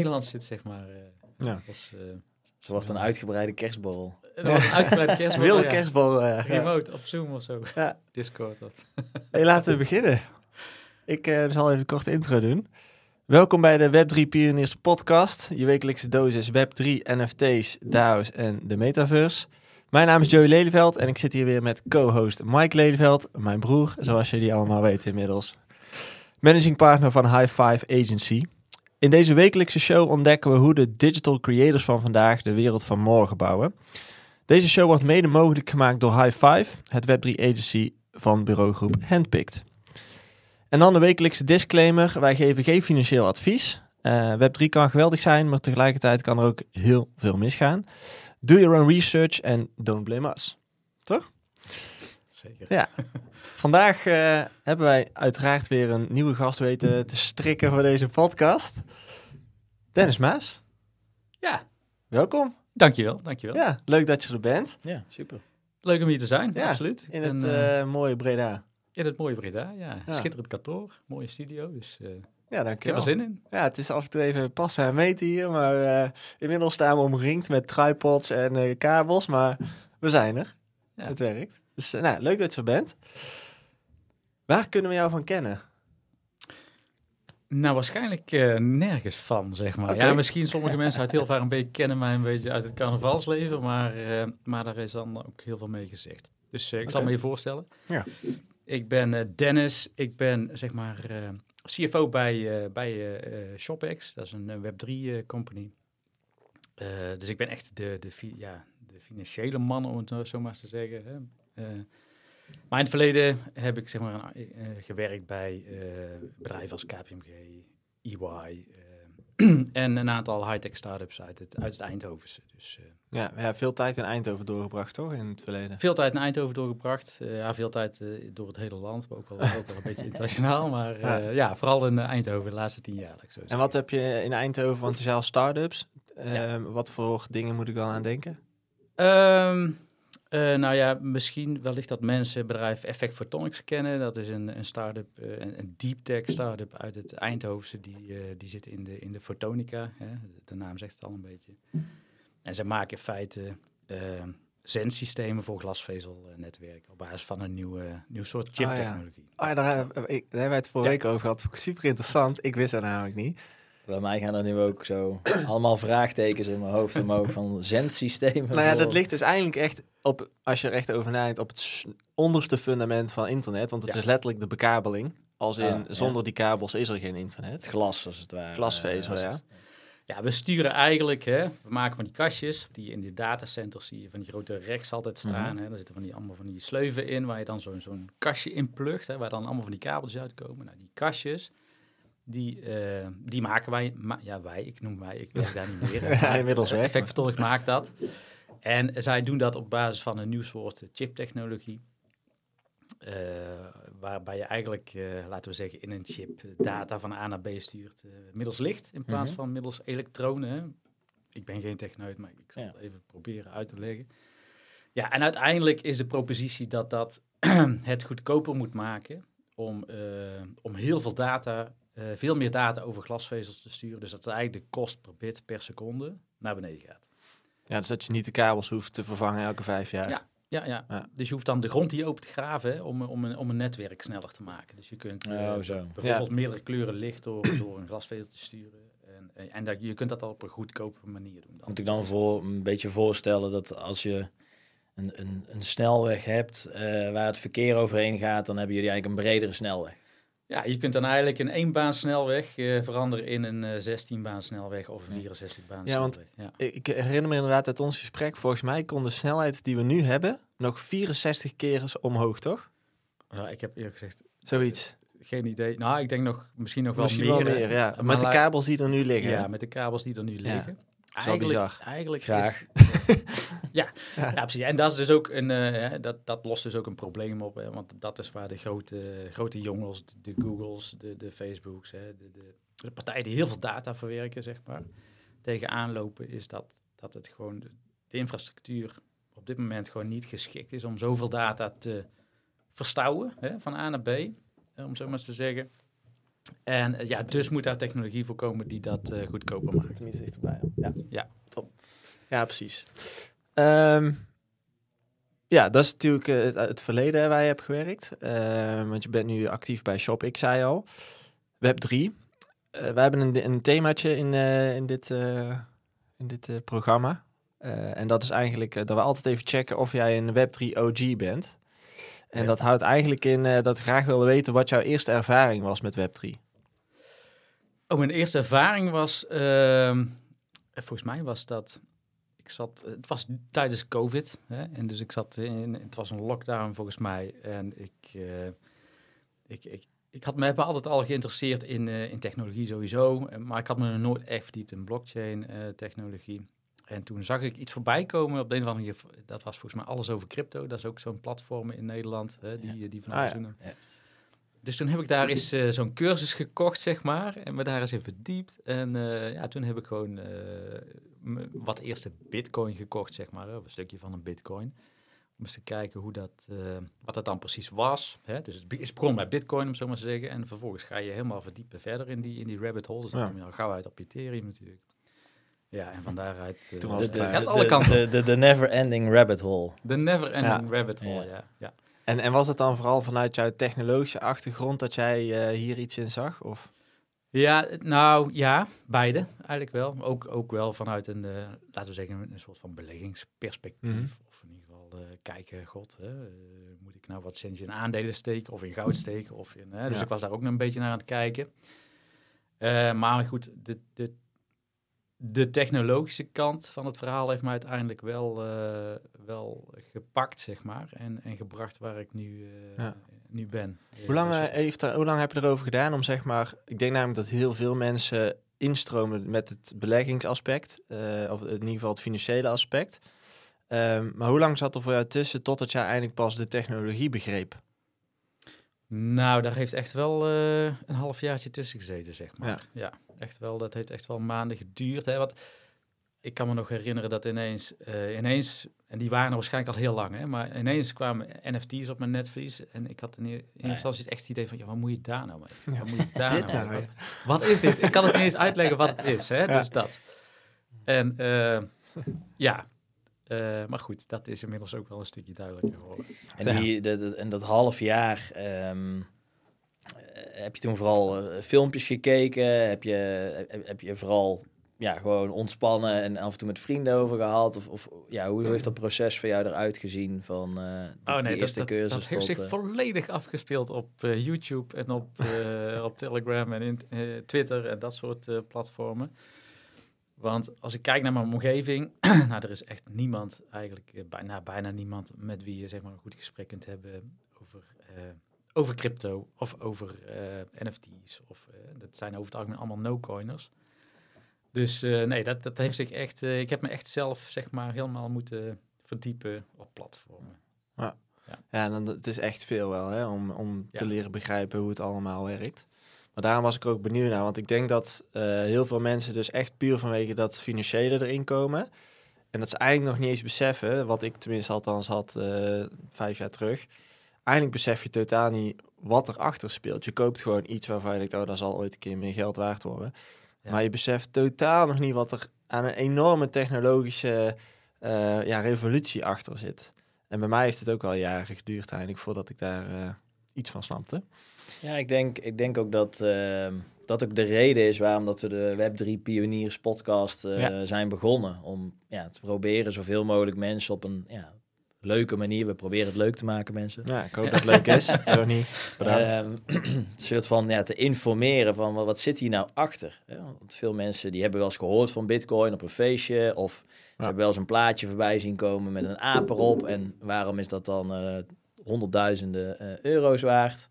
Nederland zit, zeg maar. eh, Ja. was, eh, Ze wordt een uitgebreide kerstborrel. er een uitgebreide kerstbal. Wilde eh, ja. Remote op Zoom of zo. Ja. Discord of... Hey, laten we beginnen. Ik eh, zal even een korte intro doen. Welkom bij de Web3 Pioniers podcast. Je wekelijkse dosis Web3, NFT's, DAO's en de metaverse. Mijn naam is Joey Lelyveld en ik zit hier weer met co-host Mike Lelyveld, mijn broer, zoals jullie allemaal weten inmiddels. Managing partner van High Five Agency. In deze wekelijkse show ontdekken we hoe de digital creators van vandaag de wereld van morgen bouwen. Deze show wordt mede mogelijk gemaakt door High Five, het Web3 agency van bureaugroep Handpicked. En dan de wekelijkse disclaimer. Wij geven geen financieel advies. Eh, Web3 kan geweldig zijn, maar tegelijkertijd kan er ook heel veel misgaan. Do your own research and don't blame us. Zeker. Ja. Vandaag eh, hebben wij uiteraard weer een nieuwe gast weten te strikken voor deze podcast. Dennis Maas, Ja, welkom. dankjewel, dankjewel. Ja, leuk dat je er bent. Ja, super. Leuk om hier te zijn, Ja, absoluut. In het En, eh, eh, mooie Breda. in het mooie Breda, ja. Ja. Schitterend kantoor, mooie studio, dus eh, Ja, ik heb dankjewel. er zin in. Ja, het is af en toe even passen en meten hier, maar inmiddels staan we omringd met tripods en kabels, maar we zijn er. Ja. Het werkt. Dus nou, leuk dat je er bent. Waar kunnen we jou van kennen? Nou, waarschijnlijk eh, nergens van, zeg maar. Ja, misschien sommige mensen uit heel vaak een beetje kennen mij een beetje uit het carnavalsleven, maar, eh, maar daar is dan ook heel veel mee gezegd. Dus eh, ik zal me je voorstellen. Ja. Ik ben Dennis, ik ben zeg maar CFO bij, bij ShopX, dat is een Web3-company. Eh, dus ik ben echt de, de, ja, de financiële man, om het nou zo maar eens te zeggen. Hè. Maar in het verleden heb ik zeg maar, eh, gewerkt bij eh, bedrijven als KPMG, EY eh, en een aantal high-tech startups uit het, uit het Eindhovense. Dus Ja, ja, veel tijd in Eindhoven doorgebracht, toch? In het verleden. veel tijd in Eindhoven doorgebracht. Ja, veel tijd door het hele land, maar ook wel, ook wel een beetje internationaal. Maar Ja. ja. vooral in Eindhoven de laatste tien jaar. zo En wat heb je in Eindhoven, want je zei al start-ups. Ja. Wat voor dingen moet ik dan aan denken? Ehm, eh, nou ja, misschien wellicht dat mensen het bedrijf Effect Photonics kennen. Dat is een, een start-up, eh, een, een deep tech start-up uit het Eindhovense. Die, eh, die zit in de, in de fotonica. Hè? De naam zegt het al een beetje. En zij maken in feite eh zendsystemen voor glasvezelnetwerken op basis van een nieuwe, nieuw soort Ah, ja. chiptechnologie. Oh ja, daar, daar hebben wij het vorige Ja. week over gehad. Super interessant. Ik wist dat namelijk niet. Bij mij gaan er nu ook zo allemaal vraagtekens in mijn hoofd omhoog van zendsystemen. Nou ja, voor- dat ligt dus eigenlijk echt op, als je er echt over nadenkt, op het onderste fundament van internet. Want het Ja. is letterlijk de bekabeling. Als in, Ah, ja. zonder die kabels is er geen Het internet. glas, als het ware. Glasvezel, Eh, ja. Ja, we sturen eigenlijk, hè, we maken van die kastjes, die in die datacenters zie je van die grote racks altijd staan. hè, daar zitten van die, allemaal van die sleuven in, waar je dan zo'n zo'n kastje in plugt, hè, waar dan allemaal van die kabeltjes uitkomen. Nou, die kastjes, die, eh, die maken wij, ma ja wij, ik noem wij, ik werk daar niet meer. Ja, inmiddels weg. Effect Photonics maakt dat. En zij doen dat op basis van een nieuw soort chiptechnologie. eh, waarbij je eigenlijk, eh, laten we zeggen, in een chip data van A naar B stuurt middels licht in plaats Mhm. van middels elektronen. Ik ben geen techneut, maar ik zal Ja. het even proberen uit te leggen. Ja, en uiteindelijk is de propositie dat dat het goedkoper moet maken om, om heel veel data, eh, veel meer data over glasvezels te sturen. Dus dat eigenlijk de kost per bit per seconde naar beneden gaat. Ja, dus dat je niet de kabels hoeft te vervangen elke vijf jaar. Ja. Ja, ja. Ja. dus je hoeft dan de grond hier open te graven hè, om, om, een, om een netwerk sneller te maken. Dus je kunt eh, Oh, zo. bijvoorbeeld meerdere kleuren licht door, door een glasvezel te sturen. En, en, en dat, je kunt dat al op een goedkope manier doen. Dan. Moet ik dan voor, een beetje voorstellen dat als je een, een, een snelweg hebt eh, waar het verkeer overheen gaat, dan hebben jullie eigenlijk een bredere snelweg. Ja, je kunt dan eigenlijk een éénbaan snelweg eh, veranderen in een eh 16 baan snelweg of een 64 baan Ja, want-. Ja. Ik herinner me inderdaad uit ons gesprek, volgens mij kon de snelheid die we nu hebben nog 64 keer eens omhoog, toch? Ja, ik heb eerlijk gezegd Zoiets. geen idee. Nou, ik denk nog, misschien nog wel Misschien meer. wel meer, ja. Met de kabels die er nu liggen. Ja, met de kabels die er nu liggen. Eigenlijk, bizar. eigenlijk Graag. Is, ja, ja, precies. En dat is dus ook een, eh, dat, dat lost dus ook een probleem op. Hè, want dat is waar de grote, grote jongens, de Googles, de, de Facebooks, hè, de, de, de partijen die heel veel data verwerken, zeg maar, tegenaan lopen, is dat, dat het gewoon de, de infrastructuur op dit moment gewoon niet geschikt is om zoveel data te verstouwen, hè, van A naar B, om zo maar eens te zeggen. En eh, ja, dus moet daar technologie voor komen die dat eh, goedkoper maakt. Dichterbij. Ja. Ja. top. Ja, precies. Ehm, ja, dat is natuurlijk eh, het, het verleden waar je hebt gewerkt. Ehm, want je bent nu actief bij Shop, ik zei al. Web 3. Eh wij hebben een, een themaatje in, in dit, in dit programma. En dat is eigenlijk dat we altijd even checken of jij een Web 3 OG bent. En Ja. dat houdt eigenlijk in eh, dat we graag willen weten wat jouw eerste ervaring was met Web 3. Oh, mijn eerste ervaring was, ehm, volgens mij was dat, ik zat, het was tijdens COVID, hè, en dus ik zat in, het was een lockdown volgens mij, en ik, eh, ik, ik, ik had me altijd al geïnteresseerd in, eh, in technologie sowieso, maar ik had me nog nooit echt verdiept in blockchain technologie. En toen zag ik iets voorbij komen op de een of andere manier, dat was volgens mij alles over crypto, dat is ook zo'n platform in Nederland, hè, die, die van Ah, ja. Ja. Dus toen heb ik daar eens eh, zo'n cursus gekocht, zeg maar. En me daar eens in verdiept. En eh, ja, toen heb ik gewoon eh, wat eerste bitcoin gekocht, zeg maar. Of een stukje van een bitcoin. Om eens te kijken hoe dat, eh, wat dat dan precies was. Hè? Dus het is begonnen bij bitcoin, om zo maar te zeggen. En vervolgens ga je helemaal verdiepen verder in die, in die rabbit hole. Dus dan Ja. kom je al gauw uit op Ethereum natuurlijk. Ja, en van daaruit... eh, Toen was de, het, de, alle de, kanten de, de, de never-ending rabbit hole. De never ending Ja. rabbit hole, Ja. ja. En, en was het dan vooral vanuit jouw technologische achtergrond dat jij eh, hier iets in zag? Of? Ja, nou ja, beide eigenlijk wel. Ook, ook wel vanuit een, eh, laten we zeggen, een soort van beleggingsperspectief. Mhm. Of in ieder geval eh, kijken, god, hè, eh, moet ik nou wat centjes in aandelen steken of in goud steken? Of in, hè? Dus Ja. ik was daar ook nog een beetje naar aan het kijken. Eh, maar goed, de, de, de technologische kant van het verhaal heeft mij uiteindelijk wel, eh, wel gepakt, zeg maar. En, en gebracht waar ik nu, eh, Ja. nu ben. Hoe lang, Dus, eh, heeft er, hoe lang heb je erover gedaan om zeg maar... Ik denk namelijk dat heel veel mensen instromen met het beleggingsaspect. of in ieder geval het financiële aspect. Ehm, maar hoe lang zat er voor jou tussen totdat jij eindelijk pas de technologie begreep? Nou, daar heeft echt wel een halfjaartje tussen gezeten, zeg maar. Ja. Ja. Echt wel. Dat heeft echt wel maanden geduurd. Hè? Want ik kan me nog herinneren dat ineens, eh, ineens, en die waren er waarschijnlijk al heel lang, hè, maar ineens kwamen NFT's op mijn netvlies. En ik had in, in eerste ja. instantie echt het idee van, ja, wat moet je daar nou mee? Ja, Wat moet je daar nou nou mee? weer? Wat, wat is dit? Ik kan het niet eens uitleggen wat het is, hè? Dus dat. En eh, ja, Eh, maar goed, dat is inmiddels ook wel een stukje duidelijker geworden. En, die, de, de- en dat half jaar, ehm, eh, heb je toen vooral eh, filmpjes gekeken? Heb je, heb, heb je vooral ja, gewoon ontspannen en af en toe met vrienden over gehad? Of, of ja, hoe heeft dat proces voor jou eruit gezien van eh die, Oh nee, eerste dat, cursus dat heeft tot... zich eh, volledig afgespeeld op eh, YouTube en op, eh, op Telegram en in, eh, Twitter en dat soort eh, platformen. Want als ik kijk naar mijn omgeving, nou, er is echt niemand, eigenlijk eh, bijna, bijna niemand met wie je zeg maar, een goed gesprek kunt hebben over, eh, over crypto of over eh, NFT's. Of, eh, dat zijn over het algemeen allemaal no-coiners. Dus eh, nee, dat, dat heeft zich echt, ik heb me echt zelf zeg maar helemaal moeten verdiepen op platformen. Ja, dan, het is echt veel wel, hè, om, om te Ja. leren begrijpen hoe het allemaal werkt. Maar daarom was ik ook benieuwd naar, want ik denk dat heel veel mensen dus echt puur vanwege dat financiële erin komen. En dat ze eigenlijk nog niet eens beseffen, wat ik tenminste althans had vijf jaar terug. Eigenlijk besef je totaal niet wat erachter speelt. Je koopt gewoon iets waarvan je denkt, oh, dat zal ooit een keer meer geld waard worden. Ja. Maar je beseft totaal nog niet wat er aan een enorme technologische eh, ja, revolutie achter zit. En bij mij heeft het ook wel jaren geduurd eigenlijk voordat ik daar eh, iets van snapte. Ja, ik denk, ik denk ook dat ehm, dat ook de reden is waarom dat we de Web3 Pioniers podcast eh, Ja. zijn begonnen. Om ja, te proberen zoveel mogelijk mensen op een ja, leuke manier. We proberen het leuk te maken, mensen. Ja, ik hoop dat het leuk is. Johnny, bedankt. Ehm, een soort van ja, te informeren van wat, wat zit hier nou achter. Want veel mensen die hebben wel eens gehoord van bitcoin op een feestje. Of ze hebben wel eens een plaatje voorbij zien komen met een aap erop. En waarom is dat dan eh, honderdduizenden eh, euro's waard?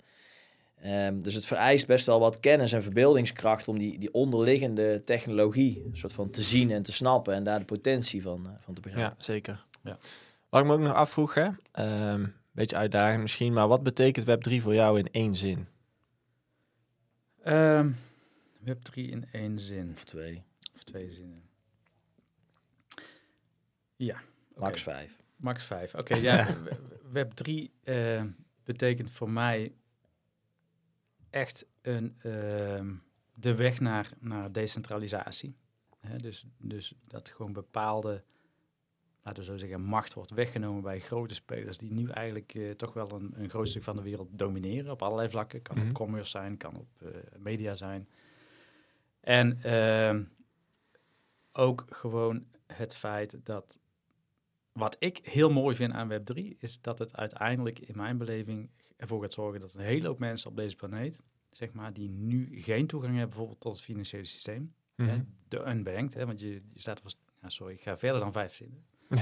Ehm, dus het vereist best wel wat kennis en verbeeldingskracht om die, die onderliggende technologie soort van te zien en te snappen en daar de potentie van, eh, van te begrijpen. ja, zeker. Ja. Wat ik me ook nog afvroeg, hè, ehm, beetje uitdagend misschien, maar wat betekent Web3 voor jou in één zin? Ehm Web 3 in één zin. Of twee, Of twee zinnen. Ja. max vijf. Max 5. Oké, ja. Web 3 betekent voor mij echt een, ehm, de weg naar, naar decentralisatie. Hè, dus, dus dat gewoon bepaalde, laten we zo zeggen, macht wordt weggenomen bij grote spelers die nu eigenlijk eh, toch wel een, een groot stuk van de wereld domineren op allerlei vlakken. Kan Mhm. op commerce zijn, kan op eh, media zijn. En ehm, ook gewoon het feit dat wat ik heel mooi vind aan Web3 is dat het uiteindelijk in mijn beleving ervoor gaat zorgen dat een hele hoop mensen op deze planeet, zeg maar, die nu geen toegang hebben bijvoorbeeld tot het financiële systeem, Mhm. hè, de unbanked, hè, want je, je staat ja, sorry, ik ga verder dan vijf zinnen.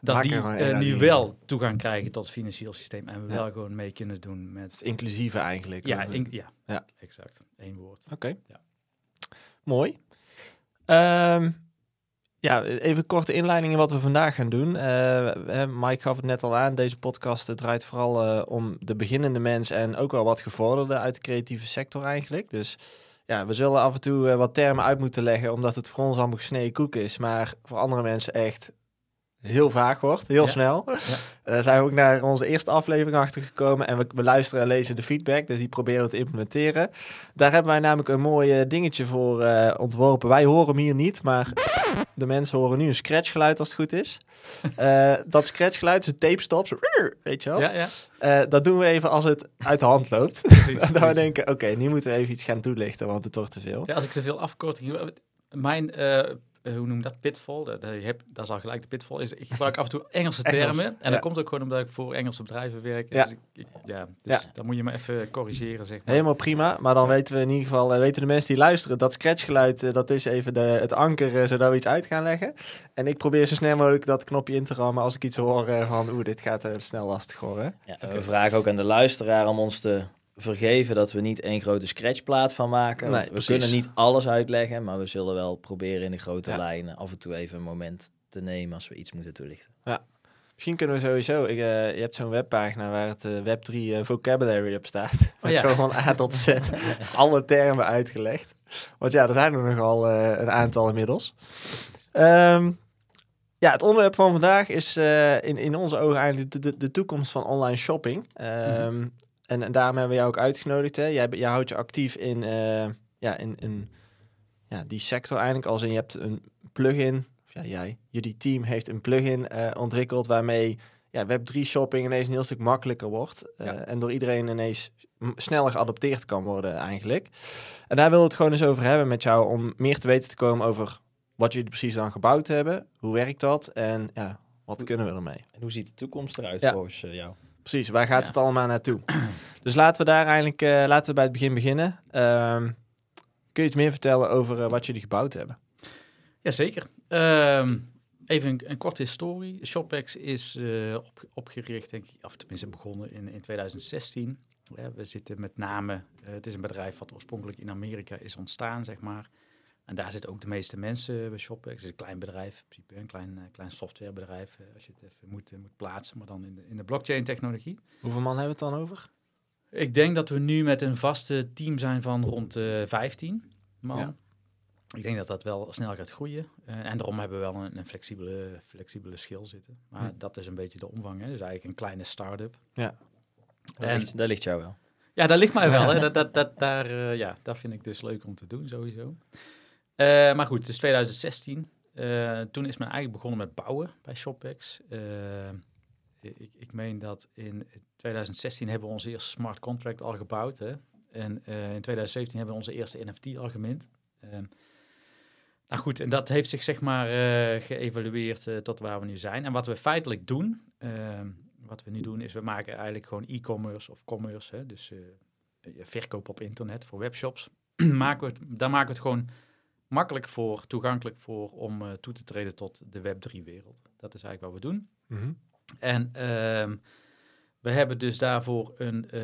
dat Maak die eh, nu wel toegang krijgen tot het financieel systeem en we Ja. wel gewoon mee kunnen doen met... Het inclusieve eigenlijk. Ja, in- ja, Ja. exact. Eén woord. Oké. Ja. Mooi. Ehm, ja, even korte inleiding in wat we vandaag gaan doen. Eh, Mike gaf het net al aan. Deze podcast draait vooral eh, om de beginnende mens en ook wel wat gevorderden uit de creatieve sector eigenlijk. Dus ja, we zullen af en toe wat termen uit moeten leggen, omdat het voor ons allemaal gesneden koek is. Maar voor andere mensen echt heel vaag wordt, heel Ja. snel. Ja. Daar zijn we ook naar onze eerste aflevering achter gekomen. En we, we luisteren en lezen de feedback, dus die proberen we te implementeren. Daar hebben wij namelijk een mooi eh, dingetje voor eh, ontworpen. Wij horen hem hier niet, maar de mensen horen nu een scratchgeluid als het goed is. Eh, dat scratchgeluid is een tape stop, weet je wel. Ja, ja. Eh, dat doen we even als het uit de hand loopt. Precies, dat we denken, oké, nu moeten we even iets gaan toelichten, want het wordt te veel. Ja, als ik te veel afkorting... Mijn, eh, eh, hoe noem je dat, pitfall, dat, dat, je hebt, dat is al gelijk de pitfall, is ik gebruik af en toe Engelse Engels, termen. En ja. dat komt ook gewoon omdat ik voor Engelse bedrijven werk. Ja. Dus, ik, ik- ja, dus Ja. dan moet je me even corrigeren, zeg maar. Helemaal prima, maar dan weten we in ieder geval, eh, weten de mensen die luisteren, dat scratchgeluid, eh, dat is even de, het anker, eh, zodat we iets uit gaan leggen. En ik probeer zo snel mogelijk dat knopje in te rammen als ik iets hoor eh, van, oeh, dit gaat eh, snel lastig worden. Ja, en We vragen ook aan de luisteraar om ons te vergeven dat we niet één grote scratchplaat van maken. Nee, Want we precies. kunnen niet alles uitleggen, maar we zullen wel proberen in de grote Ja. lijnen af en toe even een moment te nemen als we iets moeten toelichten. Misschien kunnen we sowieso, ik, eh, je hebt zo'n webpagina waar het eh, Web3 eh, vocabulary op staat. Met ja. Gewoon van A tot Z, alle termen uitgelegd. Want ja, er zijn er nogal een aantal inmiddels. Ehm, ja, het onderwerp van vandaag is eh, in, in onze ogen eigenlijk de, de, de toekomst van online shopping. Ehm, en, en daarom hebben we jou ook uitgenodigd. Hè? Jij, jij houdt je actief in, eh, ja, in, in ja, die sector eigenlijk. Als in je hebt een plugin, of ja, jij, jullie team heeft een plugin eh, ontwikkeld waarmee ja, Web3 shopping ineens een heel stuk makkelijker wordt. eh, Ja. En door iedereen ineens sneller geadopteerd kan worden eigenlijk. En daar wil het gewoon eens over hebben met jou om meer te weten te komen over wat jullie precies dan gebouwd hebben. Hoe werkt dat? En ja, wat kunnen we ermee? En hoe ziet de toekomst eruit Ja. volgens jou? Precies, waar gaat Ja. het allemaal naartoe? dus laten we daar eigenlijk eh, laten we bij het begin beginnen. Ehm, kun je iets meer vertellen over eh, wat jullie gebouwd hebben? Jazeker. Ehm even een, een korte historie. Shoppex is eh, op, opgericht, denk ik, of tenminste begonnen in, in 2016. Ja, we zitten met name, het is een bedrijf wat oorspronkelijk in Amerika is ontstaan, zeg maar. En daar zitten ook de meeste mensen bij Shoppex. Het is een klein bedrijf, in principe een klein, eh, klein softwarebedrijf, eh, als je het even moet, eh, moet plaatsen, maar dan in de, in de blockchain-technologie. Hoeveel man hebben we het dan over? Ik denk dat we nu met een vaste team zijn van rond de 15 man. Ja. Ik denk dat dat wel snel gaat groeien. En daarom hebben we wel een, een flexibele, flexibele schil zitten. Maar Hm. dat is een beetje de omvang. Hè? Dus eigenlijk een kleine start-up. Daar, En- ligt, daar ligt jou wel. Ja, daar ligt mij wel. Hè? Dat, dat, dat, daar, ja, dat vind ik dus leuk om te doen, sowieso. Eh, maar goed, dus 2016. Eh, toen is men eigenlijk begonnen met bouwen bij Shoppex. Eh, ik, ik meen dat in 2016 hebben we onze eerste smart contract al gebouwd. Hè? En in 2017 hebben we onze eerste NFT al gemint. Nou goed, en dat heeft zich zeg maar geëvalueerd tot waar we nu zijn. En wat we feitelijk doen, wat we nu doen, is we maken eigenlijk gewoon e-commerce of commerce. Hè? Dus verkoop op internet voor webshops. maken we het, maken we het gewoon makkelijk voor, toegankelijk voor om eh, toe te treden tot de Web3-wereld. Dat is eigenlijk wat we doen. En ehm, we hebben dus daarvoor een, eh,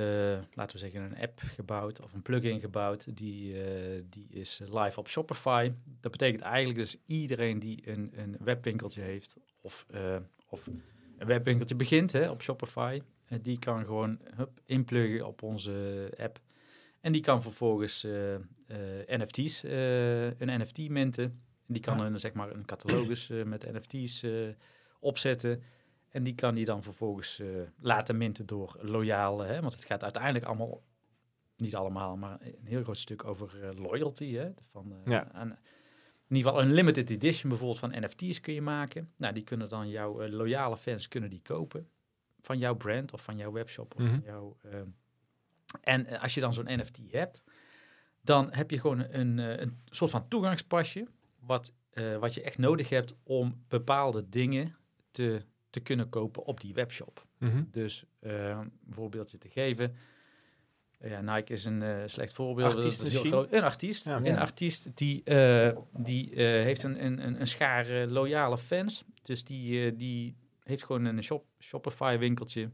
laten we zeggen, een app gebouwd of een plugin gebouwd. Die, eh, die is live op Shopify. Dat betekent eigenlijk dus iedereen die een, een webwinkeltje heeft of, of een webwinkeltje begint hè, op Shopify, die kan gewoon hup, inpluggen op onze app. En die kan vervolgens eh, eh, NFT's, eh, een NFT minten. En die kan Ja. een, zeg maar, een catalogus met NFT's opzetten. En die kan die dan vervolgens laten minten door loyale, hè, want het gaat uiteindelijk allemaal niet allemaal, maar een heel groot stuk over loyalty. Hè? Van, Ja. aan- in ieder geval een limited edition bijvoorbeeld van NFT's kun je maken. Nou, die kunnen dan jouw loyale fans kunnen die kopen van jouw brand of van jouw webshop of Mhm. van jouw. En eh, als je dan zo'n NFT hebt, dan heb je gewoon een, eh, een soort van toegangspasje wat, eh, wat je echt nodig hebt om bepaalde dingen te, te kunnen kopen op die webshop. Mhm. Dus een voorbeeldje te geven. Ja, Nike is een slecht voorbeeld. Artiest Dat is heel misschien? groot. Een artiest. Ja. Een artiest die, die heeft een, een, een, schaar loyale fans. Dus die, die heeft gewoon een shop, Shopify winkeltje.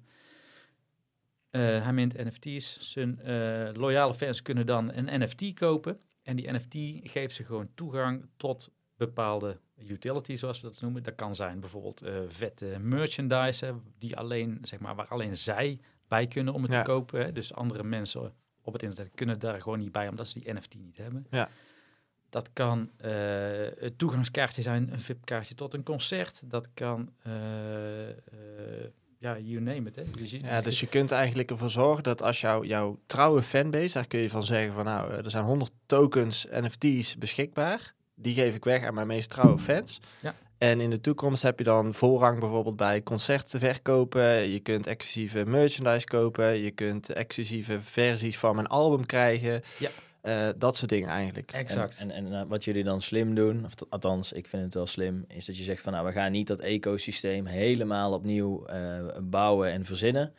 Eh, hij mint NFT's. Zijn eh, loyale fans kunnen dan een NFT kopen. En die NFT geeft ze gewoon toegang tot bepaalde utility, zoals we dat noemen. Dat kan zijn bijvoorbeeld eh, vette merchandise, hè, die alleen, zeg maar, waar alleen zij bij kunnen om het Ja. te kopen. Hè. Dus andere mensen op het internet kunnen daar gewoon niet bij, omdat ze die NFT niet hebben. Ja. Dat kan eh, het toegangskaartje zijn, een VIP-kaartje tot een concert. Dat kan, ja, you name it. Hè. Dus je, Ja, dus je kunt eigenlijk ervoor zorgen dat als jouw jouw trouwe fanbase, daar kun je van zeggen van nou, eh, er zijn 100 tokens NFT's beschikbaar. Die geef ik weg aan mijn meest trouwe fans. Ja. En in de toekomst heb je dan voorrang bijvoorbeeld bij concerten verkopen. Je kunt exclusieve merchandise kopen. Je kunt exclusieve versies van mijn album krijgen. Ja. Eh, dat soort dingen eigenlijk. Exact. En, en, en, eh, wat jullie dan slim doen, of t- althans, ik vind het wel slim, is dat je zegt van nou, we gaan niet dat ecosysteem helemaal opnieuw eh, bouwen en verzinnen.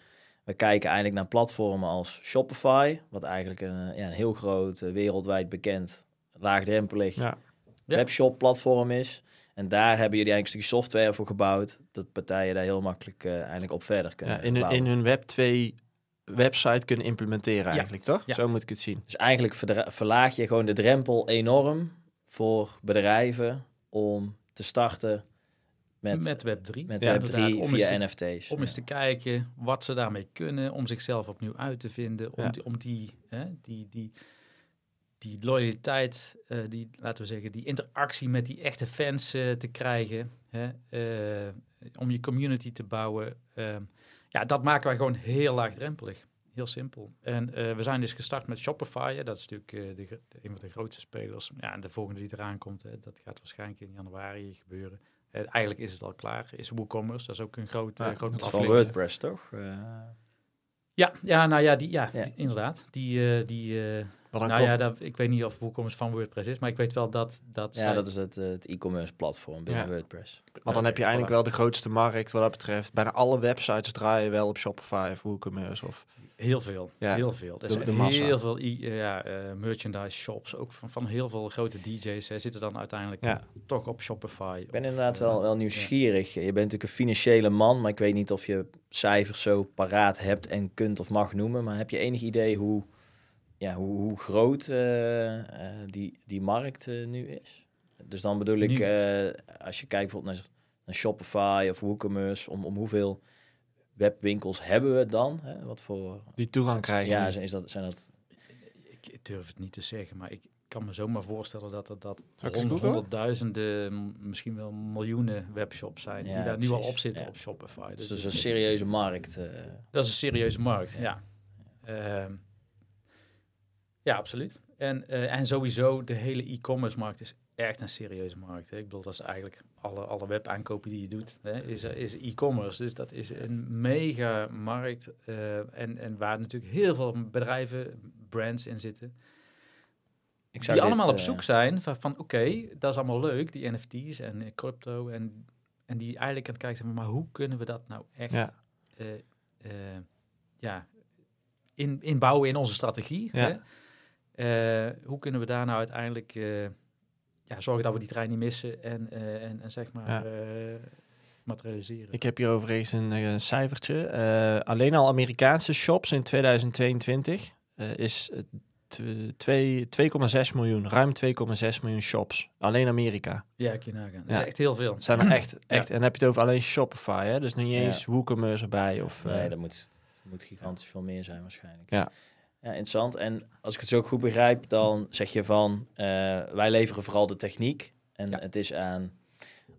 We kijken eigenlijk naar platformen als Shopify, wat eigenlijk een, ja, een heel groot, wereldwijd bekend, laagdrempelig Ja. Webshop platform is. En daar hebben jullie eigenlijk een stukje software voor gebouwd, dat partijen daar heel makkelijk eigenlijk op verder kunnen Ja, in, hun, bouwen. in hun Web 2 website kunnen implementeren Ja. eigenlijk, toch? Ja. Zo moet ik het zien. Dus eigenlijk verlaag je gewoon de drempel enorm voor bedrijven om te starten met, met, Web3. met Ja, Web3 inderdaad, om eens via te- NFT's. Om eens te kijken wat ze daarmee kunnen, om zichzelf opnieuw uit te vinden, om, Ja. die, om die, hè, die, die, die loyaliteit, eh, die, laten we zeggen, die interactie met die echte fans eh, te krijgen, hè, eh, om je community te bouwen. Ehm, ja, dat maken wij gewoon heel laagdrempelig. Heel simpel. En eh, we zijn dus gestart met Shopify. hè. Dat is natuurlijk eh, de, een van de grootste spelers. Ja, en de volgende die eraan komt, hè, dat gaat waarschijnlijk in januari gebeuren. Eh, eigenlijk is het al klaar. Is WooCommerce, dat is ook een groot, Ja, grote Dat is van. WordPress, toch? Eh, Ja, ja, nou ja, die, ja, Ja. die- inderdaad. Die, eh, die, nou ja, dat, ik weet niet of WooCommerce van WordPress is, maar ik weet wel dat... dat ja, zij- dat is het, eh, het e-commerce platform binnen Ja. WordPress. Want dan heb je eigenlijk wel de grootste markt wat dat betreft. Bijna alle websites draaien wel op Shopify of WooCommerce. Of, Heel veel, Ja, heel veel. Er de- zijn de massa. heel veel eh, ja, eh, merchandise shops, ook van, van heel veel grote DJ's, eh, zitten dan uiteindelijk Ja. toch op Shopify. Ik ben inderdaad wel, wel nieuwsgierig. Je bent natuurlijk een financiële man, maar ik weet niet of je cijfers zo paraat hebt en kunt of mag noemen. Maar heb je enig idee hoe, ja, hoe, hoe groot eh, eh, die, die markt eh, nu is? Dus dan bedoel ik, eh, als je kijkt bijvoorbeeld naar, naar Shopify of WooCommerce, om, om hoeveel webwinkels hebben we dan? Hè? Wat voor... die toegang krijgen. Ja, is dat, zijn dat... Ik durf het niet te zeggen, maar ik kan me zomaar voorstellen dat er dat honderd, honderdduizenden, misschien wel miljoenen webshops zijn Ja, die daar nu al op zitten Ja. op Shopify. Dus Dus dat is een serieuze markt. eh. Dat is een serieuze markt, ja. Ehm, ja, absoluut. En, eh, en sowieso, de hele e-commerce markt is echt een serieuze markt. Hè. Ik bedoel, dat is eigenlijk alle, alle webaankopen die je doet, hè, is, is e-commerce. Dus dat is een mega markt. eh, en, en waar natuurlijk heel veel bedrijven, brands in zitten. Ik Die dit, allemaal op eh, zoek zijn van, van oké, dat is allemaal leuk, die NFT's en crypto. En, en die eigenlijk aan het kijken zijn, maar hoe kunnen we dat nou echt Ja. ja, in, inbouwen in onze strategie. Ja. Hè? Eh, hoe kunnen we daar nou uiteindelijk eh, ja, zorgen dat we die trein niet missen en, eh, en, en zeg maar Ja. eh, materialiseren. Ik heb hier overigens een eh, cijfertje. Eh, alleen al Amerikaanse shops in 2022 eh, is het tw- twee- 2,6 miljoen, ruim 2,6 miljoen shops. Alleen Amerika. ja, kun je nagaan. Dat Ja. is echt heel veel. Zijn er echt, echt. En dan heb je het over alleen Shopify, hè? Dus niet Ja. eens WooCommerce erbij. Of, Nee, eh, dat moet, dat moet gigantisch veel meer zijn waarschijnlijk. Ja. Ja, interessant. En als ik het zo goed begrijp, dan zeg je van... eh, wij leveren vooral de techniek. En Ja. het is aan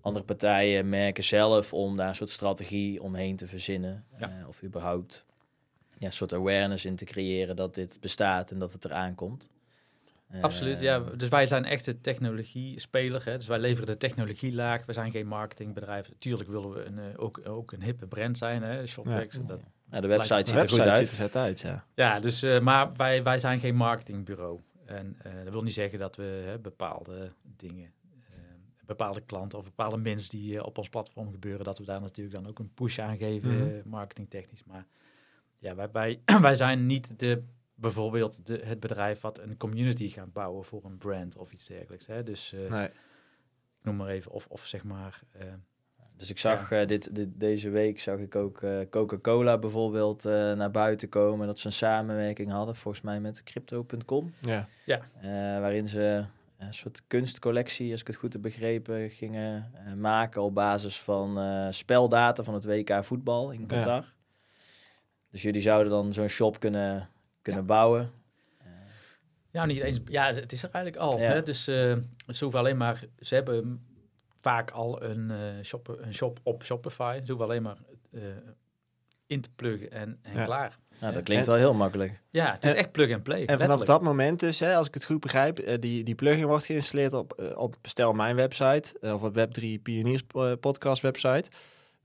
andere partijen, merken zelf... om daar een soort strategie omheen te verzinnen. Ja. eh, of überhaupt ja, soort awareness in te creëren dat dit bestaat en dat het eraan komt. Absoluut, Eh, ja. Dus wij zijn echt de technologie-speler. Hè? Dus wij leveren de technologielaag. We zijn geen marketingbedrijf. Tuurlijk willen we een, eh, ook, ook een hippe brand zijn. Hè? Shoplex. Ja. Dat, Nou, de website Lijkt ziet De er goed website uit. ziet er vet uit, ja. ja, dus, eh, maar wij, wij zijn geen marketingbureau. En eh, dat wil niet zeggen dat we hè, bepaalde dingen, eh, bepaalde klanten of bepaalde mensen die op ons platform gebeuren, dat we daar natuurlijk dan ook een push aan geven, Mhm. marketingtechnisch. Maar ja, wij, wij, wij zijn niet de, bijvoorbeeld de, het bedrijf wat een community gaat bouwen voor een brand of iets dergelijks. Hè? Dus eh, Nee. ik noem maar even, of, of zeg maar... Dus ik zag eh, dit, dit, deze week zag ik ook eh, Coca-Cola bijvoorbeeld eh, naar buiten komen. Dat ze een samenwerking hadden, volgens mij met Crypto.com. Ja. eh, waarin ze een soort kunstcollectie, als ik het goed heb begrepen, gingen maken op basis van eh, speldata van het WK voetbal in Qatar. Dus jullie zouden dan zo'n shop kunnen, kunnen bouwen. Ja, niet eens. Ja, het is er eigenlijk al. Ja. Hè? Dus eh, ze hoeven alleen maar. Ze hebben vaak al een, eh, shop, een shop op Shopify. Hoeven alleen maar eh, in te pluggen en, en Ja. klaar. Nou, dat klinkt En- wel heel makkelijk. Ja, het is En- echt plug and play. En vanaf letterlijk. dat moment dus, hè, als ik het goed begrijp, eh, die, die plugin wordt geïnstalleerd op, op Stel Mijn website, of op Web3 Pioniers podcast website.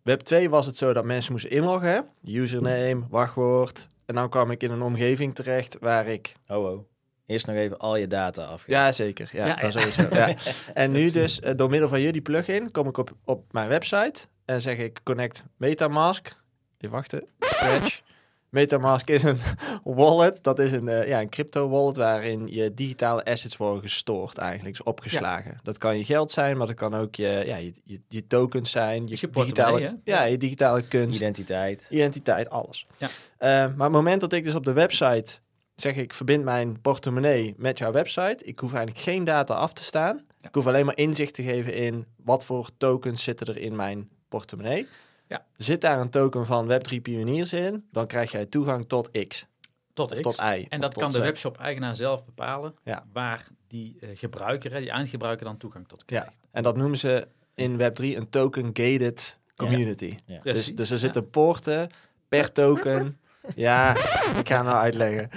Web 2 was het zo dat mensen moesten inloggen, hè? username, wachtwoord. En dan kwam ik in een omgeving terecht waar ik... Oh, oh. Eerst nog even al je data af. Ja, zeker. Ja, Ja, dat ja. sowieso. Ja. En nu dus, eh, door middel van jullie plugin, kom ik op, op mijn website en zeg ik connect Metamask. Even wachten. Scratch. Metamask is een wallet. Dat is een, eh, ja, een crypto wallet waarin je digitale assets worden gestoord eigenlijk, dus opgeslagen. Dat kan je geld zijn, maar dat kan ook je, ja, je, je, je tokens zijn, je, Is je digitale, ja, je digitale kunst, Identiteit. identiteit, alles. Ja. Eh, maar op het moment dat ik dus op de website zeg ik verbind mijn portemonnee met jouw website, ik hoef eigenlijk geen data af te staan. Ja. Ik hoef alleen maar inzicht te geven in wat voor tokens zitten er in mijn portemonnee. Ja. Zit daar een token van Web3 Pioniers in, dan krijg jij toegang tot X tot of X. tot Y. En dat tot kan de webshop-eigenaar zelf bepalen Ja. waar die eh, gebruiker, die eindgebruiker, dan toegang tot Ja, krijgt. en dat noemen ze in Web3 een token-gated community. Ja. Dus, dus er ja. zitten poorten per token. Ja, ik ga het nou uitleggen.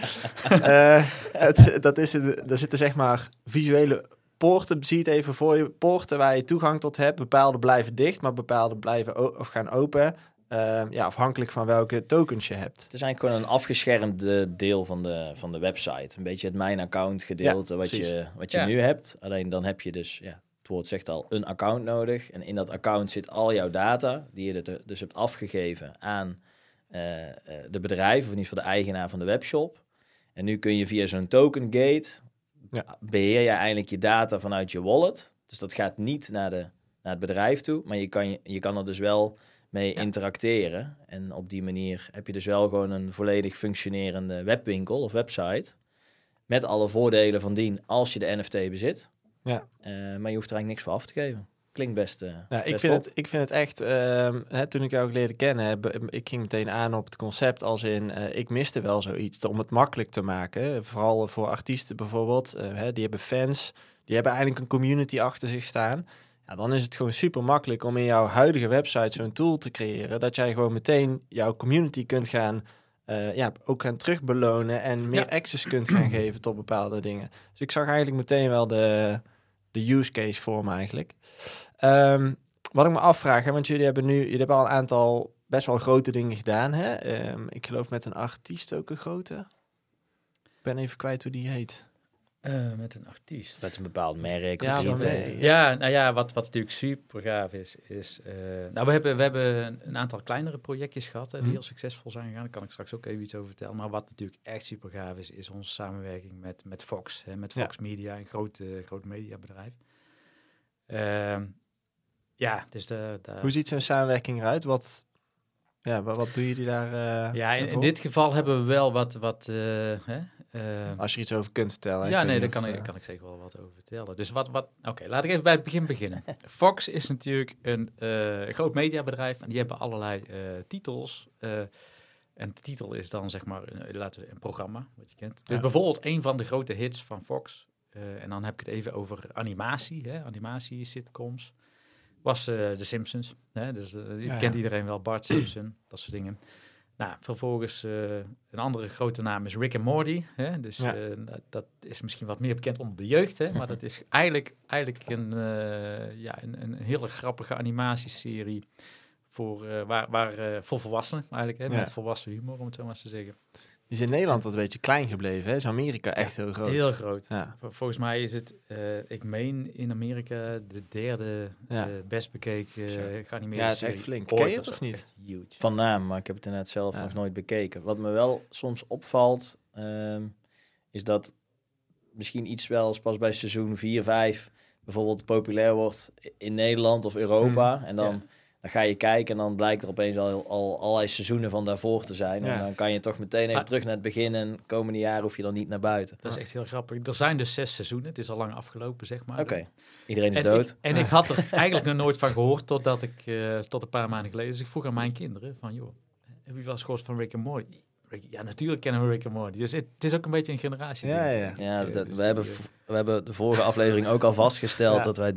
Eh, het, dat is een, er zitten zeg maar visuele poorten, zie het even voor je. Poorten waar je toegang tot hebt. Bepaalde blijven dicht, maar bepaalde blijven of gaan open. Eh, ja, afhankelijk van welke tokens je hebt. Het is eigenlijk gewoon een afgeschermde deel van de, van de website. Een beetje het mijn account gedeelte Ja, wat precies. je, wat je Ja. nu hebt. Alleen dan heb je dus, ja, het woord zegt al, een account nodig. En in dat account zit al jouw data, die je dus hebt afgegeven aan de bedrijf, of in ieder geval de eigenaar van de webshop. En nu kun je via zo'n token gate, Ja. beheer je eigenlijk je data vanuit je wallet. Dus dat gaat niet naar, de, naar het bedrijf toe, maar je kan, je, je kan er dus wel mee Ja. interacteren. En op die manier heb je dus wel gewoon een volledig functionerende webwinkel of website. Met alle voordelen van dien als je de NFT bezit. Ja. Eh, maar je hoeft er eigenlijk niks voor af te geven. Klinkt best. Nou, ik, best vind top. het, ik vind het echt, ehm, hè, toen ik jou leerde kennen, heb, ik ging meteen aan op het concept als in, eh, ik miste wel zoiets om het makkelijk te maken. Vooral voor artiesten bijvoorbeeld, eh, hè, die hebben fans, die hebben eigenlijk een community achter zich staan. Ja, dan is het gewoon super makkelijk om in jouw huidige website zo'n tool te creëren, dat jij gewoon meteen jouw community kunt gaan, ja, ook gaan terugbelonen en meer Ja. access kunt gaan geven tot bepaalde dingen. Dus ik zag eigenlijk meteen wel de, de use case voor me eigenlijk. Ehm, wat ik me afvraag, hè, want jullie hebben nu, jullie hebben al een aantal best wel grote dingen gedaan. Hè? Ehm, ik geloof met een artiest ook een grote. Ik ben even kwijt hoe die heet. Eh, met een artiest. Met een bepaald merk. Ja, of nee. Ja, nou ja, wat, wat natuurlijk super gaaf is, is... eh, nou, we hebben, we hebben een aantal kleinere projectjes gehad, hè, die Mhm. heel succesvol zijn gegaan. Daar kan ik straks ook even iets over vertellen. Maar wat natuurlijk echt super gaaf is, is onze samenwerking met, met Fox. Hè, met Ja. Fox Media, een groot, eh, groot mediabedrijf. Ehm, ja, dus de, de, Hoe ziet zo'n samenwerking eruit? Wat, ja, wat, wat doen jullie daar? eh, ja, in, dit geval hebben we wel wat... wat eh, hè, eh, Als je er iets over kunt vertellen. Ja, nee, daar kan, ik, kan ik zeker wel wat over vertellen. Dus wat, wat oké, laat ik even bij het begin beginnen. Fox is natuurlijk een eh, groot mediabedrijf en die hebben allerlei eh, titels. eh, en de titel is dan zeg maar, een, laten we een programma, wat je kent. Dus Ja. bijvoorbeeld een van de grote hits van Fox, eh, en dan heb ik het even over animatie, hè, animatie sitcoms, was eh The Simpsons. Hè? Dus eh, Ja, kent ja. iedereen wel, Bart Simpson, dat soort dingen. Nou, vervolgens uh, een andere grote naam is Rick and Morty. Hè? Dus Ja. dat, is misschien wat meer bekend onder de jeugd. Hè? Maar dat is eigenlijk, eigenlijk een, ja, een, een hele grappige animatieserie voor, waar, waar, voor volwassenen eigenlijk. Hè? Met volwassen humor, om het zo maar eens te zeggen. Is in Nederland wat een beetje klein gebleven. Hè? Is Amerika echt heel groot. Heel groot. Ja. Volgens mij is het, eh, ik meen in Amerika, de derde Ja. eh, best bekeken uh, geanimeerde Ja, het is echt flink. ooit Ken je of het of niet? Huge. Van naam, maar ik heb het inderdaad zelf Ja. nog nooit bekeken. Wat me wel soms opvalt, ehm, is dat misschien iets wel eens pas bij seizoen 4, 5 bijvoorbeeld populair wordt in Nederland of Europa. En dan, ja. Dan ga je kijken en dan blijkt er opeens al, al allerlei seizoenen van daarvoor te zijn. Ja. En dan kan je toch meteen even Ah. terug naar het begin en komende jaren hoef je dan niet naar buiten. Dat is echt heel grappig. Er zijn dus zes seizoenen. Het is al lang afgelopen, zeg maar. Oké, iedereen is En, dood. ik, en ik had er eigenlijk nog nooit van gehoord totdat ik, eh, tot een paar maanden geleden. Dus ik vroeg aan mijn kinderen van, joh, heb je wel eens gehoord van Rick and Morty? Rick- ja, natuurlijk kennen we Rick and Morty. Dus het, het is ook een beetje een generatie. Ja, ja. Ja, Dus dat, die, we, hebben, eh, we hebben de vorige aflevering ook al vastgesteld Ja. dat wij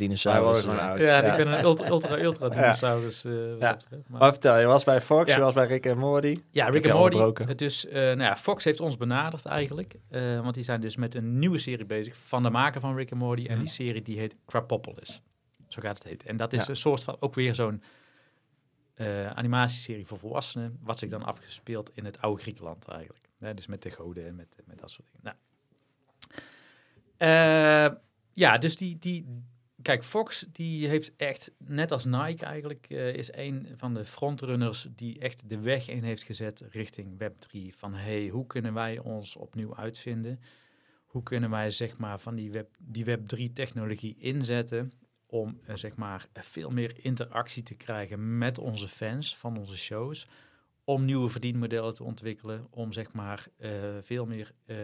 zijn. oud. Ja, en Ja. ik ben een ultra, ultra, ultra dinosaurus. eh, Ja. betreft. Maar- Maar vertel, je was bij Fox, Ja. je was bij Rick en Morty. Ja, Rick al Morty. Dus, eh, nou ja, Fox heeft ons benaderd eigenlijk. eh, want die zijn dus met een nieuwe serie bezig van de maker van Rick and Morty. En die serie die heet Crapopolis. Zo gaat het heet. En dat is Ja. een soort van ook weer zo'n eh, animatieserie voor volwassenen. Wat zich dan afgespeeld in het oude Griekenland eigenlijk. Dus met de goden en met, met dat soort dingen. Nou. Eh, ja, dus die, die, Kijk, Fox die heeft echt, net als Nike eigenlijk, eh, is een van de frontrunners die echt de weg in heeft gezet richting Web3. Van hey, hoe kunnen wij ons opnieuw uitvinden? Hoe kunnen wij zeg maar van die Web, die Web3 technologie inzetten om eh, zeg maar veel meer interactie te krijgen met onze fans van onze shows? Om nieuwe verdienmodellen te ontwikkelen, om zeg maar eh, veel meer eh,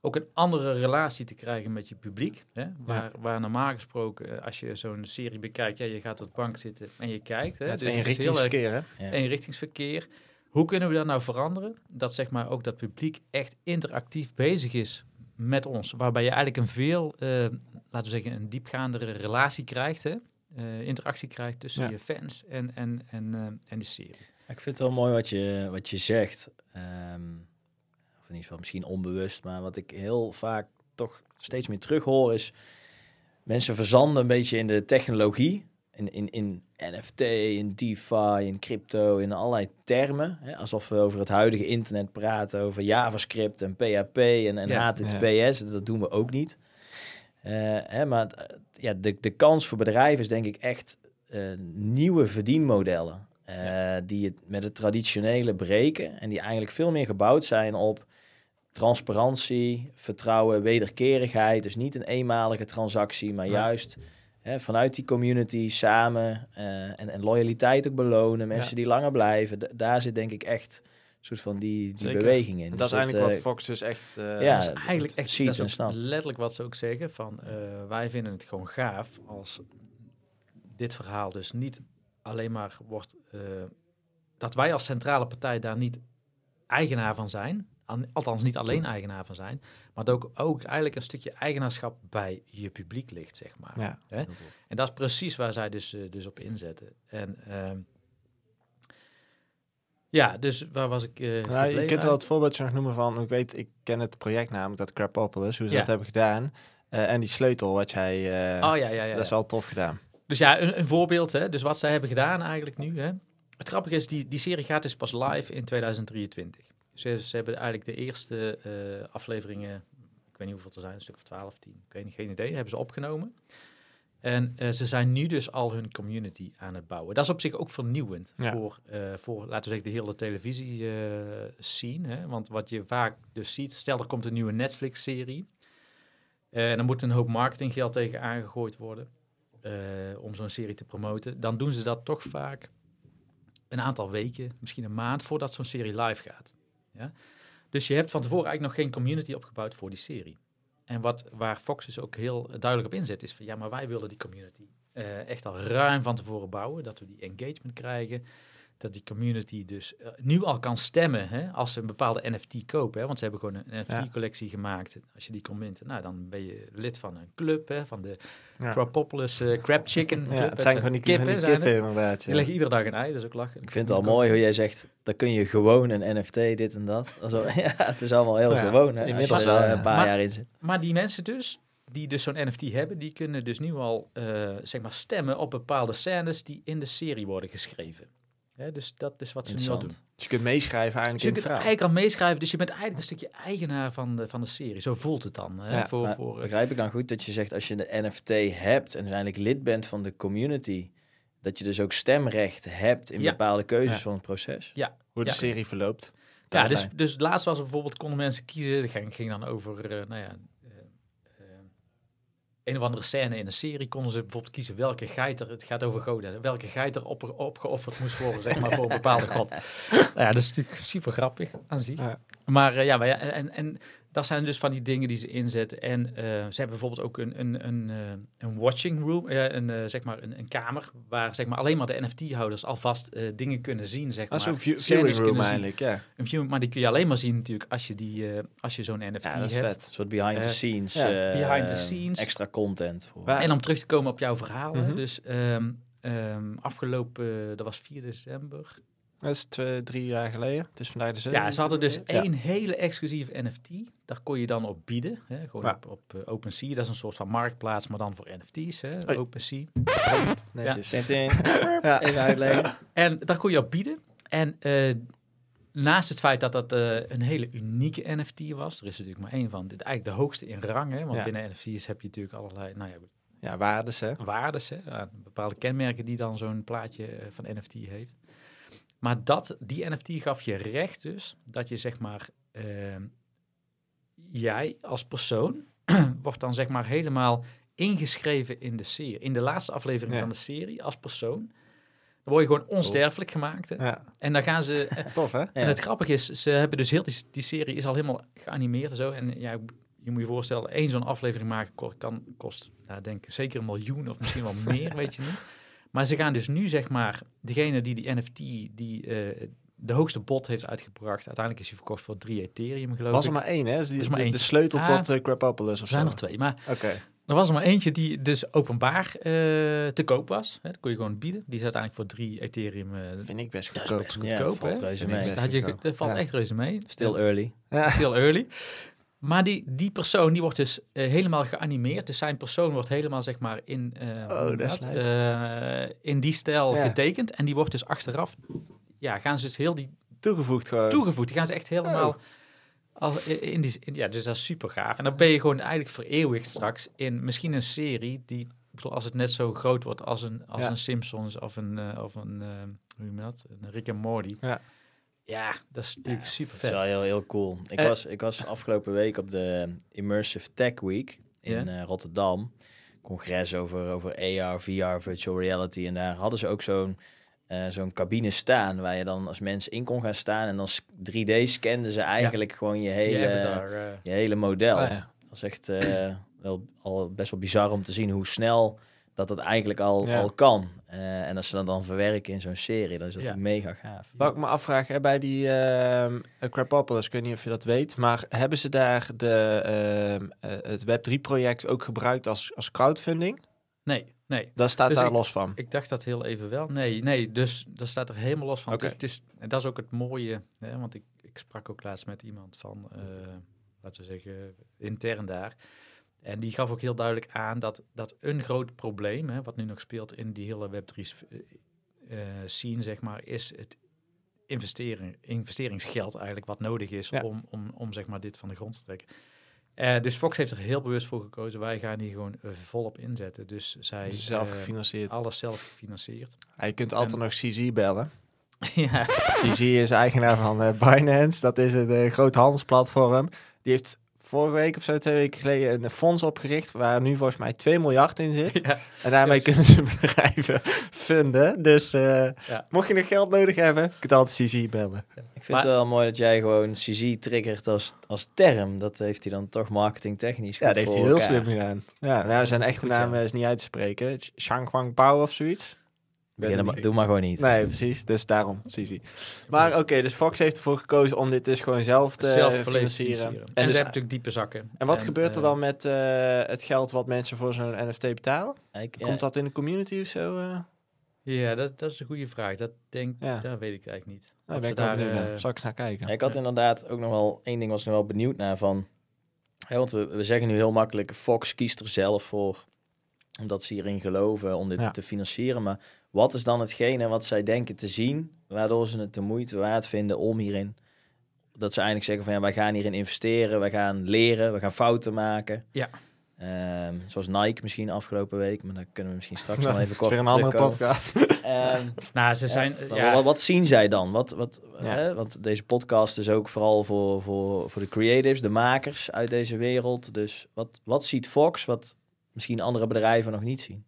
ook een andere relatie te krijgen met je publiek. Hè? Waar, waar normaal gesproken, eh, als je zo'n serie bekijkt, ja, je gaat op de bank zitten en je kijkt. Hè? Het is Dus een het is erg hè? Ja. eenrichtingsverkeer. Hoe kunnen we dat nou veranderen? Dat zeg maar ook dat publiek echt interactief bezig is met ons. Waarbij je eigenlijk een veel, eh, laten we zeggen, een diepgaandere relatie krijgt. Hè? Eh, interactie krijgt tussen Ja. je fans en, en, en, eh, en de serie. Ik vind het wel mooi wat je, wat je zegt. Ehm, of in ieder geval misschien onbewust, maar wat ik heel vaak toch steeds meer terug hoor is... Mensen verzanden een beetje in de technologie. In, in, in NFT, in DeFi, in crypto, in allerlei termen. Hè? Alsof we over het huidige internet praten, over JavaScript en PHP en, en Ja. HTTPS. Dat doen we ook niet. Eh, hè, maar eh, ja, de, de kans voor bedrijven is denk ik echt eh, nieuwe verdienmodellen. Die het met het traditionele breken. En die eigenlijk veel meer gebouwd zijn op transparantie, vertrouwen, wederkerigheid. Dus niet een eenmalige transactie, maar juist hè, vanuit die community samen eh, en, en loyaliteit ook belonen. Mensen Ja. die langer blijven. D- daar zit denk ik echt een soort van die, die Zeker. beweging in. Dat Dus is eigenlijk eh, wat Fox dus echt... eh, ja, dat is eigenlijk echt ziet dat is en snapt. letterlijk wat ze ook zeggen. Van, eh, wij vinden het gewoon gaaf als dit verhaal dus niet alleen maar wordt... eh, dat wij als centrale partij daar niet eigenaar van zijn. An- Althans, niet alleen eigenaar van zijn. Maar dat ook, ook eigenlijk een stukje eigenaarschap bij je publiek ligt, zeg maar. Ja. Hè? En dat is precies waar zij dus, eh, dus op inzetten. En ehm, ja, dus waar was ik? eh Nou, je kunt wel het voorbeeldje nog noemen van, ik weet, ik ken het project namelijk, dat Crapopolis, hoe ze Ja. dat hebben gedaan. Eh, en die sleutel wat jij, Oh ja, ja, ja. dat is wel tof gedaan. Dus ja, een, een voorbeeld. Hè? Dus wat zij hebben gedaan eigenlijk nu. Hè? Het grappige is, die, die serie gaat dus pas live in 2023. Dus ze, ze hebben eigenlijk de eerste eh, afleveringen, ik weet niet hoeveel er zijn, een stuk of 12, 10, ik weet niet, geen idee, hebben ze opgenomen. En eh, ze zijn nu dus al hun community aan het bouwen. Dat is op zich ook vernieuwend Ja. voor, eh, voor, laten we zeggen, de hele televisie eh, scene. Hè? Want wat je vaak dus ziet, stel er komt een nieuwe Netflix-serie. en dan moet een hoop marketinggeld tegen aangegooid worden om zo'n serie te promoten. Dan doen ze dat toch vaak een aantal weken, misschien een maand, voordat zo'n serie live gaat. Ja? Dus je hebt van tevoren eigenlijk nog geen community opgebouwd voor die serie. En wat, waar Fox dus ook heel duidelijk op inzet, is van ja, maar wij willen die community eh, echt al ruim van tevoren bouwen. Dat we die engagement krijgen. Dat die community dus eh, nu al kan stemmen hè, als ze een bepaalde NFT kopen. Hè, want ze hebben gewoon een NFT-collectie gemaakt. Als je die kon minten, nou, dan ben je lid van een club, hè, van de Ja. Crapopolis eh, Crab Chicken Club. Ja, het zijn van die kippen, die kippen inderdaad. Die leggen iedere dag een ei, is ook lachen. Ik vind het al mooi hoe jij zegt, dan kun je gewoon een NFT, dit en dat. Also, ja, het is allemaal heel Ja, gewoon. Hè, als inmiddels je er wel, eh, een paar Maar- jaar in zit. Maar die mensen dus, die dus zo'n NFT hebben, die kunnen dus nu al eh, zeg maar stemmen op bepaalde scènes die in de serie worden geschreven. Hè, dus dat is wat ze nu al doen. Dus je kunt meeschrijven eigenlijk Dus je in kunt het verhaal. eigenlijk al meeschrijven, dus je bent eigenlijk een stukje eigenaar van de, van de serie. Zo voelt het dan. Hè, Ja, voor, Maar voor, eh, begrijp ik dan goed dat je zegt, als je de NFT hebt en uiteindelijk lid bent van de community, dat je dus ook stemrecht hebt in Ja. bepaalde keuzes Ja. van het proces? Hoe de Ja. serie verloopt. ja, dus, Daarbij. dus laatst was er bijvoorbeeld, konden mensen kiezen, het ging, ging dan over, eh, nou ja, een of andere scène in een serie, konden ze bijvoorbeeld kiezen welke geit er, het gaat over goden, welke geit er op, opgeofferd moest worden, zeg maar, voor een bepaalde god. Nou ja, dat is natuurlijk super grappig aan zich. Ja. Maar eh, ja, maar ja, en, en dat zijn dus van die dingen die ze inzetten. En eh, ze hebben bijvoorbeeld ook een, een, een, eh, een watching room, eh, een, zeg maar een, een kamer, waar zeg maar, alleen maar de NFT-houders alvast eh, dingen kunnen zien, zeg maar. zo'n view- viewing room eigenlijk, ja. Een view, maar die kun je alleen maar zien natuurlijk als je, die, eh, als je zo'n NFT Ja, dat is hebt. vet. Een soort behind the scenes. ja, eh, behind the scenes. Extra content. Voor. Ja. En om terug te komen op jouw verhaal. Mhm. Dus ehm, ehm, afgelopen, dat was 4 december. Dat is twee, drie jaar geleden. Het is vandaag de Ja, ze hadden dus Ja. één hele exclusieve NFT. Daar kon je dan op bieden. Hè, gewoon Ja. op, op eh, OpenSea. Dat is een soort van marktplaats, maar dan voor NFT's. Hè. OpenSea. Netjes. Tintin. Ja. Even uitleggen. En daar kon je op bieden. En eh, naast het feit dat dat eh, een hele unieke NFT was. Er is natuurlijk maar één van. Dit, eigenlijk de hoogste in rang. Hè, want Ja. binnen NFT's heb je natuurlijk allerlei nou ja, Ja, waardes, hè. waardes. Hè, ja, bepaalde kenmerken die dan zo'n plaatje van NFT heeft. Maar dat, die NFT gaf je recht dus. Dat je zeg maar... eh, jij als persoon wordt dan zeg maar helemaal ingeschreven in de serie. In de laatste aflevering Ja. van de serie als persoon. Dan word je gewoon onsterfelijk gemaakt. Hè? Ja, En dan gaan ze... eh, tof, hè? En het grappige is, ze hebben dus heel die, die serie is al helemaal geanimeerd en zo. En ja, je moet je voorstellen, één zo'n aflevering maken kan, kost, nou, denk ik, zeker een miljoen of misschien wel meer, weet je niet. Maar ze gaan dus nu, zeg maar, degene die die NFT, die eh, de hoogste bod heeft uitgebracht, uiteindelijk is hij verkocht voor 3 Ethereum, geloof Was ik. er maar één, hè? Dus die, is maar de, de sleutel Ah. tot uh, Crapopolis of er zijn zo. nog twee, maar Oké. er was er maar eentje die dus openbaar eh, te koop was. Hè, dat kon je gewoon bieden. Die is uiteindelijk voor 3 Ethereum. eh Vind ik best goedkoop. best Ja, goedkoop, valt hè? reuze Vind ik mee. best. dat, had je, goedkoop. dat valt Ja. echt reuze mee. Still early. Still early. Maar die, die persoon die wordt dus eh, helemaal geanimeerd. Dus zijn persoon wordt helemaal zeg maar in, eh, Oh, dat eh, in die stijl Ja. getekend. En die wordt dus achteraf, ja, gaan ze dus heel die Toegevoegd gewoon. toegevoegd. Die gaan ze echt helemaal Oh. al in die, in- ja, dus dat is super gaaf. En dan ben je gewoon eigenlijk vereeuwigd straks in misschien een serie die, ik bedoel, als het net zo groot wordt als een, als Ja. een Simpsons of een, of een, hoe noem je dat, een Rick en Morty. Ja. Ja, dat is natuurlijk super Dat is vet. wel heel, heel cool. Ik, Eh. was, ik was afgelopen week op de Immersive Tech Week in eh, Rotterdam. Congres over, over AR, VR, virtual reality. En daar hadden ze ook zo'n eh, zo'n cabine staan waar je dan als mens in kon gaan staan. En dan s- 3D scanden ze eigenlijk gewoon je Je hele, avatar, je hele model. Ah, ja. Dat is echt wel al best wel bizar om te zien hoe snel dat het eigenlijk al, Ja. al kan. Eh, en als ze dat dan verwerken in zo'n serie, dan is dat Ja. mega gaaf. Wat ik me afvraag, hè, bij die ehm Crapopolis, ik weet niet of je dat weet, maar hebben ze daar de, ehm, eh, het Web3-project ook gebruikt als, als crowdfunding? Nee, nee. Dat staat Dus daar ik- los van. Ik dacht dat heel even wel. Nee, nee, dus dat staat er helemaal los van. Oké. Het is, het is, en dat is ook het mooie, hè, want ik, ik sprak ook laatst met iemand van, eh, laten we zeggen, intern daar. En die gaf ook heel duidelijk aan dat, dat een groot probleem, hè, wat nu nog speelt in die hele Web3 sp- eh, eh, scene, zeg maar, is het investeren, investeringsgeld eigenlijk wat nodig is Ja. om, om, om zeg maar, dit van de grond te trekken. Eh, dus Fox heeft er heel bewust voor gekozen. Wij gaan hier gewoon volop inzetten. Dus zij Dus zelf gefinancierd. alles zelf gefinancierd. Ja, je kunt altijd en- nog CZ bellen. ja, CZ is eigenaar van eh, Binance. Dat is een eh, groot handelsplatform. Die heeft vorige week of zo, twee weken geleden, een fonds opgericht waar nu volgens mij 2 miljard in zit. ja, En daarmee Yes. kunnen ze bedrijven funden. Dus eh, Ja. mocht je nog geld nodig hebben, kun je altijd CZ bellen. Ik vind Maar- het wel mooi dat jij gewoon CZ triggert als, als term. Dat heeft hij dan toch marketingtechnisch Ja, dat heeft hij heel elkaar. slim gedaan. Ja, nou, zijn echte naam is niet uit te spreken. Shang Kwang Pao of zoiets. Begin maar- doe maar gewoon niet. Nee, precies. Dus daarom, Sisi. Maar oké, dus Fox heeft ervoor gekozen om dit dus gewoon zelf te zelf financieren. financieren. En, En, ze dus- hebben natuurlijk diepe zakken. en wat gebeurt er eh, dan met eh, het geld wat mensen voor zo'n NFT betalen? Ik, Komt dat in de community of zo? eh? Ja, dat, dat is een goede vraag. Dat denk, Ja. dat weet ik eigenlijk niet. Nou, Wat ben ik daar, benieuwd naar. eh, Zal ik eens naar kijken? Ja, ik had inderdaad ook nog wel één ding was ik nog wel benieuwd naar van. Hè, want we, we zeggen nu heel makkelijk, Fox kiest er zelf voor omdat ze hierin geloven om dit Ja. te financieren. Maar wat is dan hetgene wat zij denken te zien, waardoor ze het de moeite waard vinden om hierin, dat ze eigenlijk zeggen van ja, wij gaan hierin investeren, wij gaan leren, we gaan fouten maken. Ja. Ehm, zoals Nike misschien afgelopen week, maar daar kunnen we misschien straks nog even kort Weer een andere podcast. Ehm, Nou, ze zijn... ja, ja, wat, wat zien zij dan? Wat, wat, Ja. hè? Want deze podcast is ook vooral voor, voor, voor de creatives, de makers uit deze wereld. Dus wat, wat ziet Fox wat misschien andere bedrijven nog niet zien?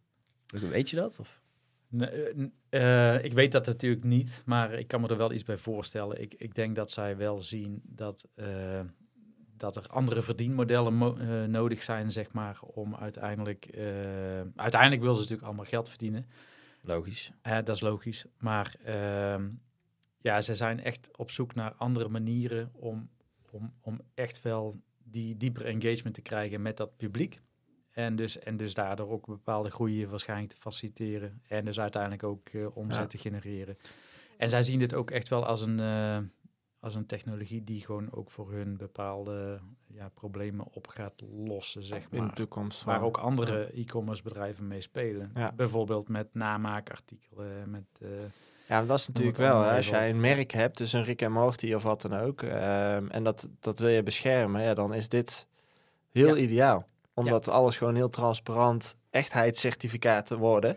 Weet je dat? Of? Nee, eh, eh, ik weet dat natuurlijk niet, maar ik kan me er wel iets bij voorstellen. Ik, ik denk dat zij wel zien dat, eh, dat er andere verdienmodellen mo- nodig zijn, zeg maar, om uiteindelijk... uiteindelijk willen ze natuurlijk allemaal geld verdienen. Logisch. Dat is logisch. Maar ehm, ja, ze zijn echt op zoek naar andere manieren om, om, om echt wel die diepere engagement te krijgen met dat publiek. En dus, en dus daardoor ook bepaalde groei waarschijnlijk te faciliteren. En dus uiteindelijk ook eh, omzet Ja. te genereren. En zij zien dit ook echt wel als een, eh, als een technologie die gewoon ook voor hun bepaalde ja, problemen op gaat lossen, zeg In maar. de toekomst. Waar ook andere e-commerce bedrijven mee spelen. Ja. Bijvoorbeeld met namaakartikelen, met... eh, Ja, dat is natuurlijk wel. Hè, als jij een merk hebt, dus een Rick en Morty of wat dan ook, ehm, en dat, dat wil je beschermen, ja, dan is dit heel Ja. ideaal. Omdat alles gewoon heel transparant echtheidscertificaten worden.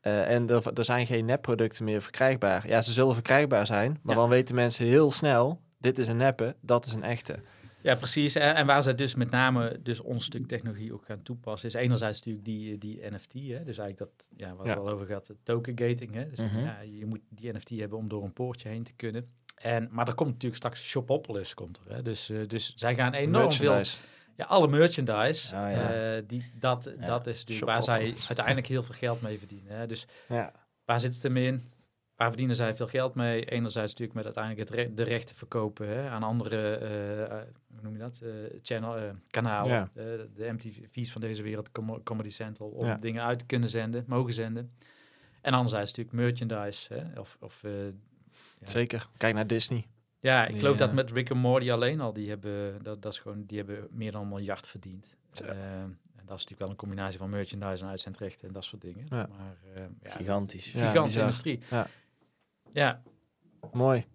Eh, en er, er zijn geen nepproducten meer verkrijgbaar. Ja, ze zullen verkrijgbaar zijn, maar Ja. dan weten mensen heel snel, dit is een neppe, dat is een echte. Ja, precies. En, waar ze dus met name dus ons stuk technologie ook gaan toepassen, is enerzijds natuurlijk die, die NFT. Hè? Dus eigenlijk dat, ja, waar Ja. het al over gaat, token gating. Hè? Dus Mhm. ja, je moet die NFT hebben om door een poortje heen te kunnen. En, maar er komt natuurlijk straks Shopopolis komt er. Hè? Dus, eh, dus zij gaan enorm veel... Ja, alle merchandise. Oh, ja. eh, die, dat, Ja. dat is natuurlijk waar zij uiteindelijk heel veel geld mee verdienen. Hè? Dus Ja. waar zit het hem in? Waar verdienen zij veel geld mee? Enerzijds natuurlijk met uiteindelijk het re- de rechten verkopen hè, aan andere, eh, eh, hoe noem je dat, channel, kanalen. De MTV's van deze wereld, Com- Comedy Central, om dingen uit te kunnen zenden, mogen zenden. En anderzijds natuurlijk merchandise. Hè, of, of. Zeker. Kijk naar Disney. Ja, ik Die, geloof dat met Rick en Morty alleen al, die hebben, dat, dat is gewoon, die hebben meer dan een miljard verdiend. Zo. Eh, en dat is natuurlijk wel een combinatie van merchandise en uitzendrechten en dat soort dingen. Ja. Maar, eh, ja, Gigantisch. Ja, gigantische industrie. Ja. ja, Mooi.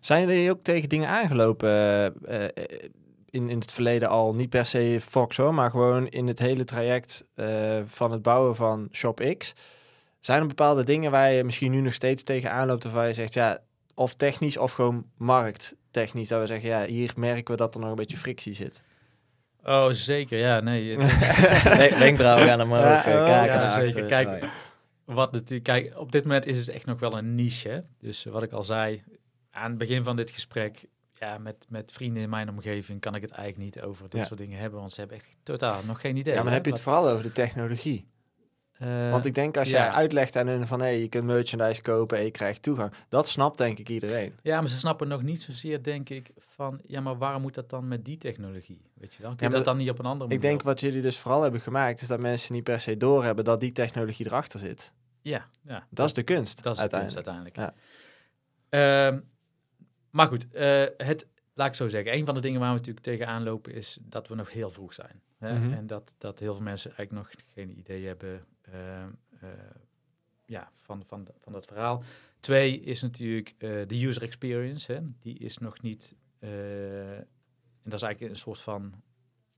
Zijn jullie ook tegen dingen aangelopen eh, eh, in, in het verleden al? Niet per se Fox hoor, maar gewoon in het hele traject eh, van het bouwen van ShopX. Zijn er bepaalde dingen waar je misschien nu nog steeds tegen aanloopt of waar je zegt, ja, of technisch of gewoon markttechnisch, dat we zeggen, ja, hier merken we dat er nog een beetje frictie zit. Oh, zeker. Ja, nee. Wenkbrauwen gaan omhoog, Ja, oh, kaken ja, naar zeker. achteren. Kijk, Oh, ja. Wat natuurlijk, kijk, op dit moment is het echt nog wel een niche. Hè? Dus wat ik al zei aan het begin van dit gesprek, ja, met, met vrienden in mijn omgeving kan ik het eigenlijk niet over dit Ja. soort dingen hebben, want ze hebben echt totaal nog geen idee. Ja, maar hè, heb je het vooral over de technologie? Eh, Want ik denk als ja. jij uitlegt aan hun van, hé, je kunt merchandise kopen en je krijgt toegang. Dat snapt denk ik iedereen. ja, maar ze snappen nog niet zozeer, denk ik, van ja, maar waarom moet dat dan met die technologie? Weet je wel? Kun je Ja, dat dan niet op een andere Ik manier? denk wat jullie dus vooral hebben gemaakt, is dat mensen niet per se doorhebben dat die technologie erachter zit. Ja, ja. Dat is de kunst, Dat is uiteindelijk. de kunst uiteindelijk. Ehm, maar goed, eh, het, laat ik zo zeggen. Een van de dingen waar we natuurlijk tegenaan lopen is dat we nog heel vroeg zijn. Hè? Mhm. En dat, dat heel veel mensen eigenlijk nog geen idee hebben ehm, eh, ja, van, van, van dat verhaal. Twee is natuurlijk eh, de user experience. Hè? Die is nog niet... eh, en dat is eigenlijk een soort van...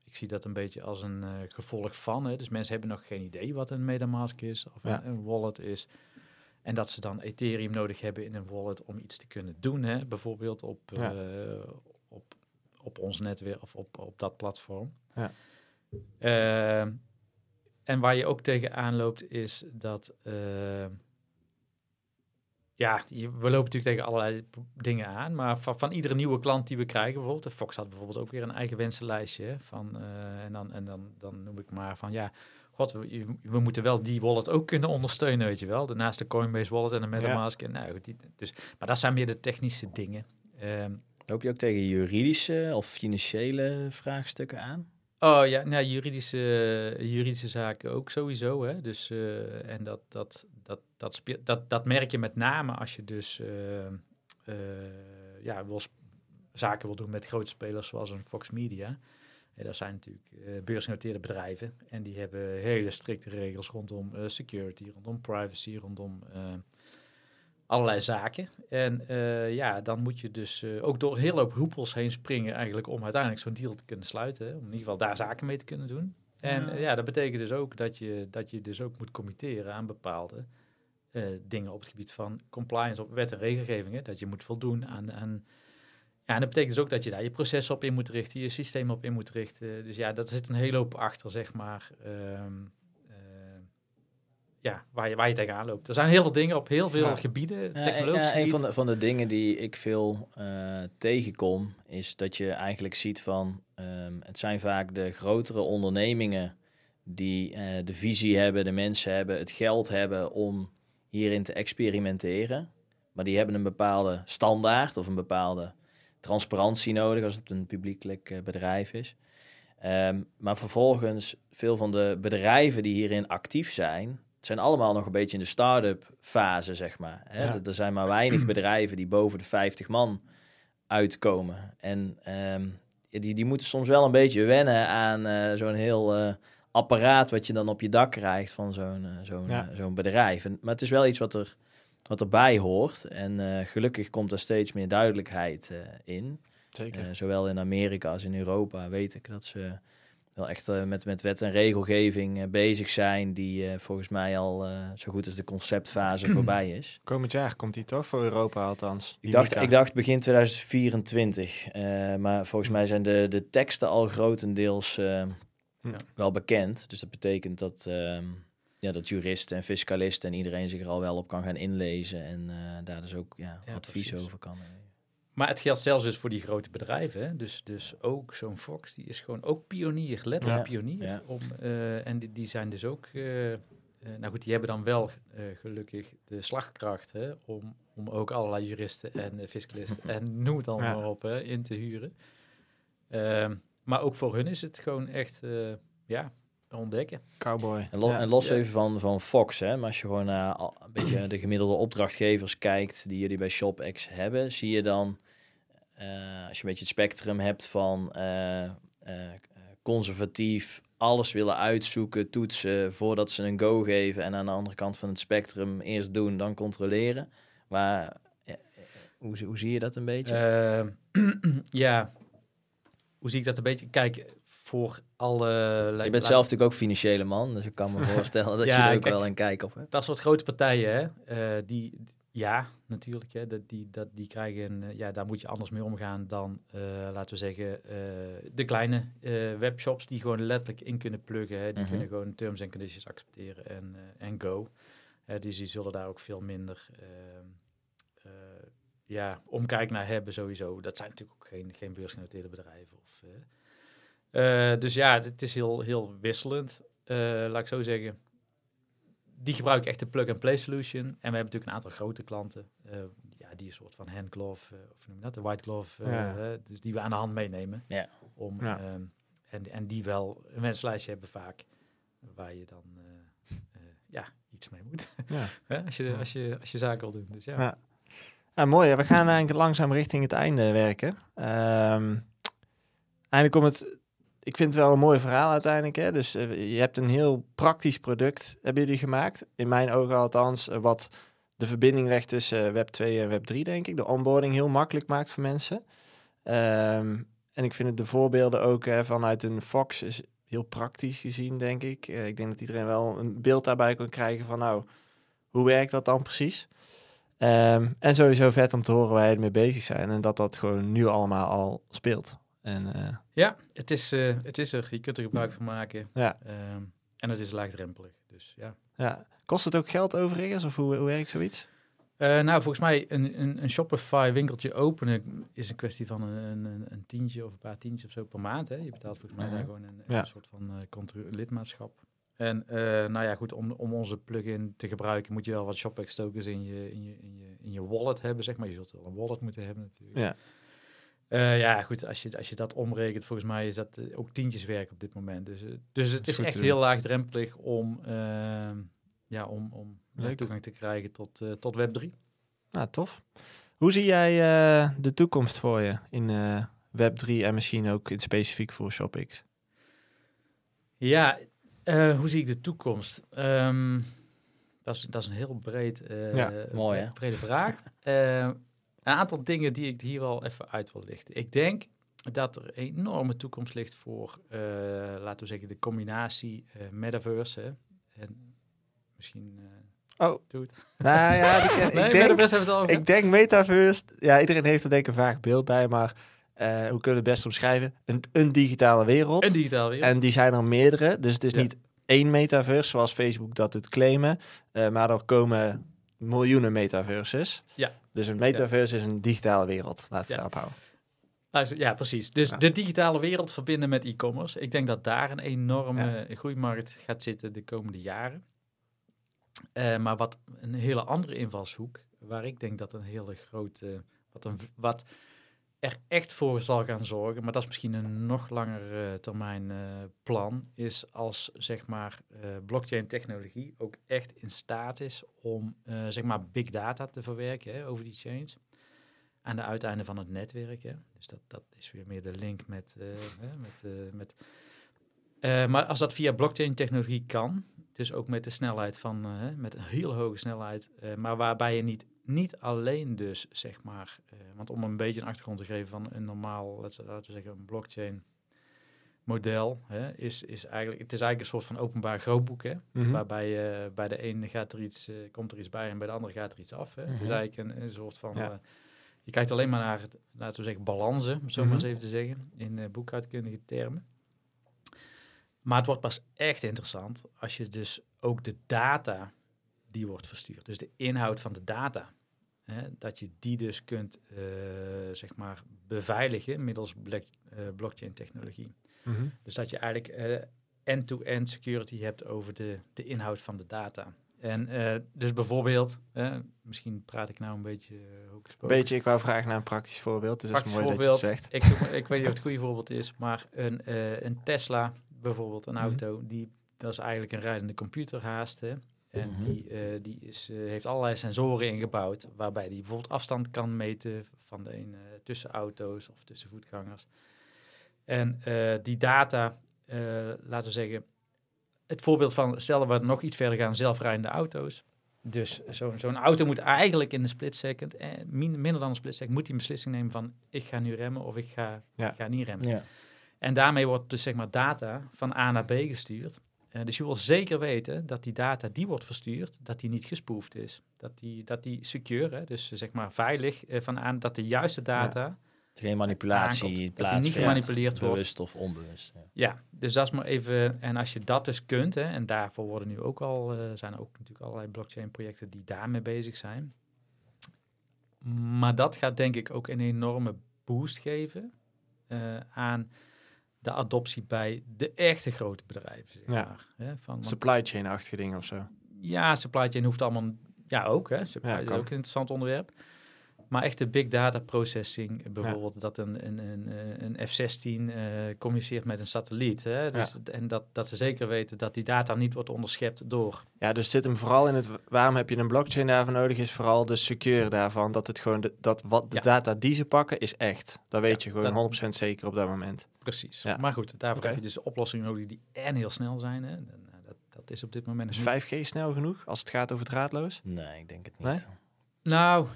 Ik zie dat een beetje als een eh, gevolg van. Hè? Dus mensen hebben nog geen idee wat een MetaMask is of Ja. een, een wallet is. En dat ze dan Ethereum nodig hebben in een wallet om iets te kunnen doen. Hè? Bijvoorbeeld op, Ja. eh, op, op ons netwerk of op, op dat platform. Ja. Ehm, en waar je ook tegenaan loopt is dat... eh, ja, je- we lopen natuurlijk tegen allerlei dingen aan. Maar van, van iedere nieuwe klant die we krijgen, bijvoorbeeld... de Fox had bijvoorbeeld ook weer een eigen wensenlijstje. Van, eh, en dan, en dan, dan noem ik maar van, ja... God, we, we moeten wel die wallet ook kunnen ondersteunen, weet je wel. Daarnaast de Coinbase wallet en de MetaMask. En, nou, die, dus, maar dat zijn meer de technische dingen. Ehm, Loop je ook tegen juridische of financiële vraagstukken aan? Oh ja, nou, juridische, juridische zaken ook sowieso. Hè? Dus, eh, en dat, dat, dat, dat, speelt, dat, dat merk je met name als je dus eh, eh, ja, wil zaken wil doen met grote spelers zoals een Fox Media. En dat zijn natuurlijk beursgenoteerde bedrijven. En die hebben hele strikte regels rondom security, rondom privacy, rondom allerlei zaken. En eh, ja, dan moet je dus eh, ook door hele hoop hoepels heen springen eigenlijk om uiteindelijk zo'n deal te kunnen sluiten. Hè? Om in ieder geval daar zaken mee te kunnen doen. En Ja. eh, ja, dat betekent dus ook dat je, dat je dus ook moet committeren aan bepaalde dingen op het gebied van compliance op wet en regelgeving. hè. Dat je moet voldoen aan, aan ja, en dat betekent dus ook dat je daar je processen op in moet richten, je systeem op in moet richten. Dus ja, dat zit een hele hoop achter, zeg maar. ehm, eh, ja, waar je, waar je tegenaan loopt. Er zijn heel veel dingen op heel veel Ja. gebieden, technologisch ja, een van de, van de dingen die ik veel eh, tegenkom, is dat je eigenlijk ziet van, ehm, het zijn vaak de grotere ondernemingen die eh, de visie hebben, de mensen hebben, het geld hebben om hierin te experimenteren. Maar die hebben een bepaalde standaard of een bepaalde transparantie nodig als het een publiekelijk eh, bedrijf is. Ehm, maar vervolgens, veel van de bedrijven die hierin actief zijn, het zijn allemaal nog een beetje in de start-up fase, zeg maar. Hè? Ja. Er zijn maar weinig bedrijven die boven de 50 man uitkomen. En ehm, die, die moeten soms wel een beetje wennen aan eh, zo'n heel eh, apparaat wat je dan op je dak krijgt van zo'n eh, zo'n Ja. zo'n bedrijf. En, maar het is wel iets wat, er, wat erbij hoort. En gelukkig komt er steeds meer duidelijkheid in. Zeker. Zowel in Amerika als in Europa weet ik dat ze wel echt eh, met, met wet en regelgeving eh, bezig zijn, die eh, volgens mij al eh, zo goed als de conceptfase voorbij is. Komend jaar komt die toch voor Europa althans. Ik dacht, Mika. ik dacht begin 2024, eh, maar volgens mij zijn de, de teksten al grotendeels eh, Ja. wel bekend. Dus dat betekent dat, ehm, ja, dat juristen en fiscalisten en iedereen zich er al wel op kan gaan inlezen en eh, daar dus ook ja, Ja, advies precies. over kan. Maar het geldt zelfs dus voor die grote bedrijven. Hè? Dus, dus ook zo'n Fox, die is gewoon ook pionier, letterlijk Ja, pionier. ja. Om, eh, en die, die zijn dus ook, eh, eh, nou goed, die hebben dan wel eh, gelukkig de slagkracht hè, om, om ook allerlei juristen en uh, fiscalisten en noem het allemaal Ja. maar op, hè, in te huren. Ehm, maar ook voor hun is het gewoon echt, eh, ja, ontdekken. Cowboy. En, lo- Ja. en los Ja. even van, van Fox, hè, maar als je gewoon naar een beetje de gemiddelde opdrachtgevers kijkt die jullie bij ShopX hebben, zie je dan, eh, als je een beetje het spectrum hebt van eh, eh, conservatief, alles willen uitzoeken, toetsen voordat ze een go geven en aan de andere kant van het spectrum eerst doen, dan controleren. Maar hoe, zie- hoe zie je dat een beetje? Ehm, ja, hoe zie ik dat een beetje? Kijk, voor alle... je bent zelf natuurlijk ook financiële man, dus ik kan me voorstellen dat Ja, je er ook kijk. wel een kijk op hebt. Dat soort grote partijen, hè, eh, die, ja, natuurlijk, hè, dat, die, dat, die krijgen, eh, ja, daar moet je anders mee omgaan dan, eh, laten we zeggen, de kleine webshops die gewoon letterlijk in kunnen pluggen. Hè, die Mhm. kunnen gewoon terms en conditions accepteren en, en go. Dus die zullen daar ook veel minder, ehm, eh, ja, omkijk naar hebben sowieso. Dat zijn natuurlijk ook geen, geen beursgenoteerde bedrijven. Of, eh, dus ja, het, is heel, heel wisselend, eh, laat ik zo zeggen die gebruiken echt de plug-and-play solution. En we hebben natuurlijk een aantal grote klanten. eh, ja, die een soort van hand glove, eh, of noem je dat, de white glove. Ja. dus die we aan de hand meenemen. Ja. Om, Ja. ehm, en, en die wel een wenslijstje hebben vaak. Waar je dan eh, eh, ja, iets mee moet. Ja. Hè, als, je, als, je, als je zaken wil doen. Dus ja. Ja. Ja, mooi. We gaan eigenlijk langzaam richting het einde werken. Ehm eindelijk om het... Ik vind het wel een mooi verhaal uiteindelijk. Hè? Dus eh, je hebt een heel praktisch product, hebben jullie gemaakt. In mijn ogen althans, eh, wat de verbinding legt tussen eh, Web 2 en Web 3, denk ik. De onboarding heel makkelijk maakt voor mensen. Ehm, en ik vind het de voorbeelden ook vanuit een Fox is heel praktisch gezien, denk ik. Ik denk dat iedereen wel een beeld daarbij kan krijgen van, nou, hoe werkt dat dan precies? Ehm, en sowieso vet om te horen waar je ermee bezig zijn en dat dat gewoon nu allemaal al speelt. En eh, Ja, het is, eh, het is er. Je kunt er gebruik van maken. Ja. Ehm, en het is laagdrempelig. Dus ja. ja, kost het ook geld overigens of hoe, hoe werkt zoiets? Eh, nou, volgens mij een, een, een Shopify winkeltje openen is een kwestie van een, een, een tientje of een paar tientjes of zo per maand. Hè. Je betaalt volgens mij Mhm. daar gewoon een, Ja. soort van lidmaatschap. En nou ja, goed, om, om onze plugin te gebruiken moet je wel wat ShopEx tokens in je, in, je, in, je, in je wallet hebben, zeg maar. Je zult wel een wallet moeten hebben natuurlijk. Ja. Uh, ja, goed, als je, als je dat omrekent, volgens mij is dat ook tientjes werk op dit moment. Dus, dus het is, is echt heel laagdrempelig om, ehm, ja, om, om toegang te krijgen tot, tot Web3. Nou, tof. Hoe zie jij de toekomst voor je in Web3 en misschien ook in specifiek voor ShopX? Ja, uh, hoe zie ik de toekomst? Um, dat, is, dat is een heel breed, uh, ja, mooi, hè? brede vraag. Uh, een aantal dingen die ik hier wel even uit wil lichten. Ik denk dat er een enorme toekomst ligt voor, laten we zeggen, de combinatie metaverse. En misschien Oh. Doet. Nou ja, die ken, nee, ik, denk, het al ik denk metaverse, ja, iedereen heeft er denk ik een vaag beeld bij, maar uh, hoe kunnen we het best omschrijven? Een, een digitale wereld. Een digitale wereld. En die zijn er meerdere. Dus het is niet één metaverse zoals Facebook dat doet claimen. Uh, maar er komen miljoenen metaverses. Ja. Dus een metaverse is een digitale wereld. Laat het ja. daarop houden. Ja, precies. Dus de digitale wereld verbinden met e-commerce. Ik denk dat daar een enorme groeimarkt gaat zitten de komende jaren. Uh, maar wat een hele andere invalshoek, waar ik denk dat een hele grote, wat, een, wat er echt voor zal gaan zorgen, maar dat is misschien een nog langer uh, termijn uh, plan, is als zeg maar uh, blockchain technologie ook echt in staat is om zeg maar big data te verwerken over die chains aan de uiteinden van het netwerk. Hè. Dus dat, dat is weer meer de link met. met, met maar als dat via blockchain technologie kan, dus ook met de snelheid van, met een heel hoge snelheid, maar waarbij je niet niet alleen dus, zeg maar, uh, want om een beetje een achtergrond te geven van een normaal, laten we zeggen, een blockchain model, hè, is, is eigenlijk, het is eigenlijk een soort van openbaar grootboek, hè, mm -hmm. waarbij uh, bij de ene gaat er iets, uh, komt er iets bij en bij de andere gaat er iets af. Hè. Mm -hmm. Het is eigenlijk een, een soort van, ja. je kijkt alleen maar naar, het, laten we zeggen, balansen, om zo maar eens even te zeggen, in boekhoudkundige termen. Maar het wordt pas echt interessant als je dus ook de data die wordt verstuurd. Dus de inhoud van de data. Hè, dat je die dus kunt uh, zeg maar beveiligen middels black, uh, blockchain technologie. Mm -hmm. Dus dat je eigenlijk end-to-end -end security hebt over de, de inhoud van de data. En uh, dus bijvoorbeeld, misschien praat ik nou een beetje Een beetje, ik wou vragen naar een praktisch voorbeeld. Dus praktisch is mooi voorbeeld, dat je het zegt. Ik, ik weet niet of het goede voorbeeld is, maar een, een Tesla bijvoorbeeld, een auto, mm -hmm. die, dat is eigenlijk een rijdende computer haast. Hè? En mm -hmm. die, uh, die is, uh, heeft allerlei sensoren ingebouwd, waarbij die bijvoorbeeld afstand kan meten van de een tussen auto's of tussen voetgangers. En die data, laten we zeggen, het voorbeeld van, stellen we nog iets verder gaan, zelfrijdende auto's. Dus zo'n zo auto moet eigenlijk in een split second, eh, min, minder dan een split second, moet die beslissing nemen van ik ga nu remmen of ik ga, ja. ik ga niet remmen. Ja. En daarmee wordt dus zeg maar data van A naar B gestuurd. Uh, dus je wil zeker weten dat die data die wordt verstuurd, dat die niet gespoefd is. Dat die, dat die secure, hè, dus zeg maar veilig uh, van aan dat de juiste data. Ja. Geen manipulatie aankomt, dat die niet gemanipuleerd wordt. Bewust of onbewust. Ja. ja. dus dat is maar even. En als je dat dus kunt, hè, en daarvoor worden nu ook al, uh, zijn er ook natuurlijk allerlei blockchain projecten die daarmee bezig zijn. Maar dat gaat denk ik ook een enorme boost geven aan de adoptie bij de echte grote bedrijven. Zeg ja. maar, hè, van, supply chain-achtige dingen of zo. Ja, supply chain hoeft allemaal... Ja, ook. Hè. Supply ja, is ook een interessant onderwerp. Maar echt de big data processing, bijvoorbeeld ja. dat een, een, een, een F-16 uh, communiceert met een satelliet. Hè? Dus, ja. En dat, dat ze zeker weten dat die data niet wordt onderschept door. Ja, dus zit hem vooral in het waarom heb je een blockchain daarvoor nodig, is vooral de secure daarvan. Dat het gewoon de, dat wat de ja. data die ze pakken is echt. Dat weet je gewoon dat, 100% zeker op dat moment. Precies. Maar goed, daarvoor okay. heb je dus oplossingen nodig die en heel snel zijn. Hè? En, dat, dat is op dit moment. Is 5G snel genoeg als het gaat over draadloos? Nee, ik denk het niet. Nee? Nou,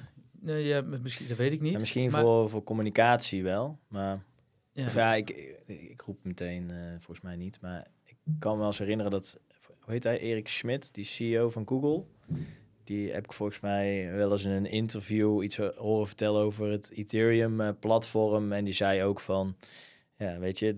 Nee, ja, misschien, dat weet ik niet. Ja, misschien maar... voor, voor communicatie wel, maar... Ja, of ja ik, ik roep meteen, uh, volgens mij niet, maar ik kan me wel eens herinneren dat... Hoe heet hij? Erik Schmidt, die CEO van Google. Die heb ik volgens mij wel eens in een interview iets horen vertellen over het Ethereum-platform. En die zei ook van... Ja, weet je,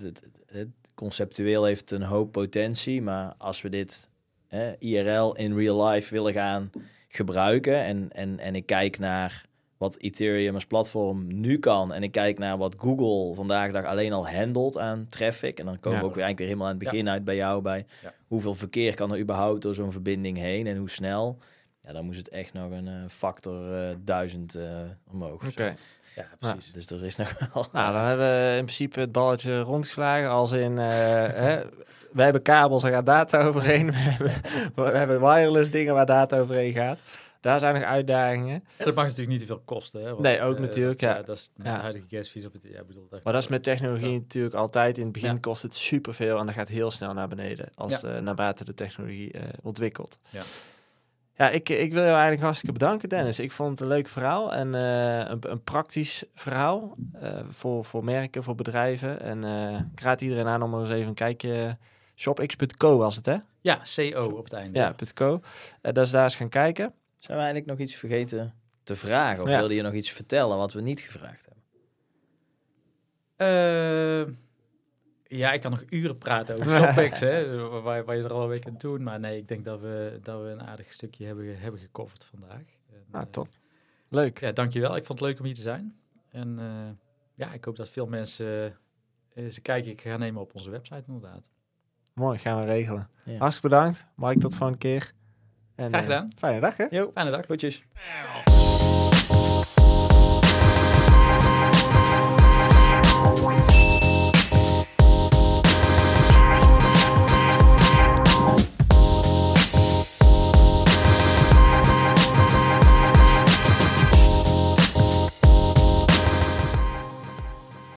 het, conceptueel heeft een hoop potentie, maar als we dit eh, IRL in real life willen gaan gebruiken en, en, en ik kijk naar wat Ethereum als platform nu kan en ik kijk naar wat Google vandaag de dag alleen al handelt aan traffic en dan komen Ja. we ook weer eigenlijk weer helemaal aan het begin uit bij jou bij Ja. hoeveel verkeer kan er überhaupt door zo'n verbinding heen en hoe snel. Ja, dan moest het echt nog een eh, factor eh, duizend eh, omhoog. zo. Ja, precies. Dus er is nog wel. Nou, dan hebben we in principe het balletje rondgeslagen. Als in, hè, wij hebben kabels, daar gaat data overheen. We hebben, we hebben wireless dingen waar data overheen gaat. Daar zijn nog uitdagingen. En dat mag natuurlijk niet te veel kosten. Hè, want, Nee, ook eh, natuurlijk, ja. Dat is met Ja. de huidige gasfees op het... Ja, bedoel, dat, Maar dat is met technologie natuurlijk altijd. In het begin kost het superveel en dat gaat heel snel naar beneden. Als eh, naarmate de technologie eh, ontwikkelt. Ja. Ja, ik, ik wil jou eigenlijk hartstikke bedanken, Dennis. Ik vond het een leuk verhaal en een, een praktisch verhaal voor, voor merken, voor bedrijven. En eh, ik raad iedereen aan om eens even een kijkje... Shopx.co was het, hè? Ja, CO op het einde. Ja, .co. Dat is daar eens gaan kijken. Zijn we eigenlijk nog iets vergeten te vragen? Of Ja. wilde je nog iets vertellen wat we niet gevraagd hebben? Eh, ja, ik kan nog uren praten over Shopix, hè, waar, waar je er al een week aan doen. Maar nee, ik denk dat we, dat we een aardig stukje hebben, hebben gecoverd vandaag. En, Ah, top. Leuk. Ja, dankjewel. Ik vond het leuk om hier te zijn. En eh, ja, ik hoop dat veel mensen eh, eens een kijkje gaan nemen op onze website inderdaad. Mooi, gaan we regelen. Ja. Hartstikke bedankt. Mike, tot volgende keer. En, Graag eh, gedaan. fijne dag, hè? Jo, Fijne dag. groetjes. Now.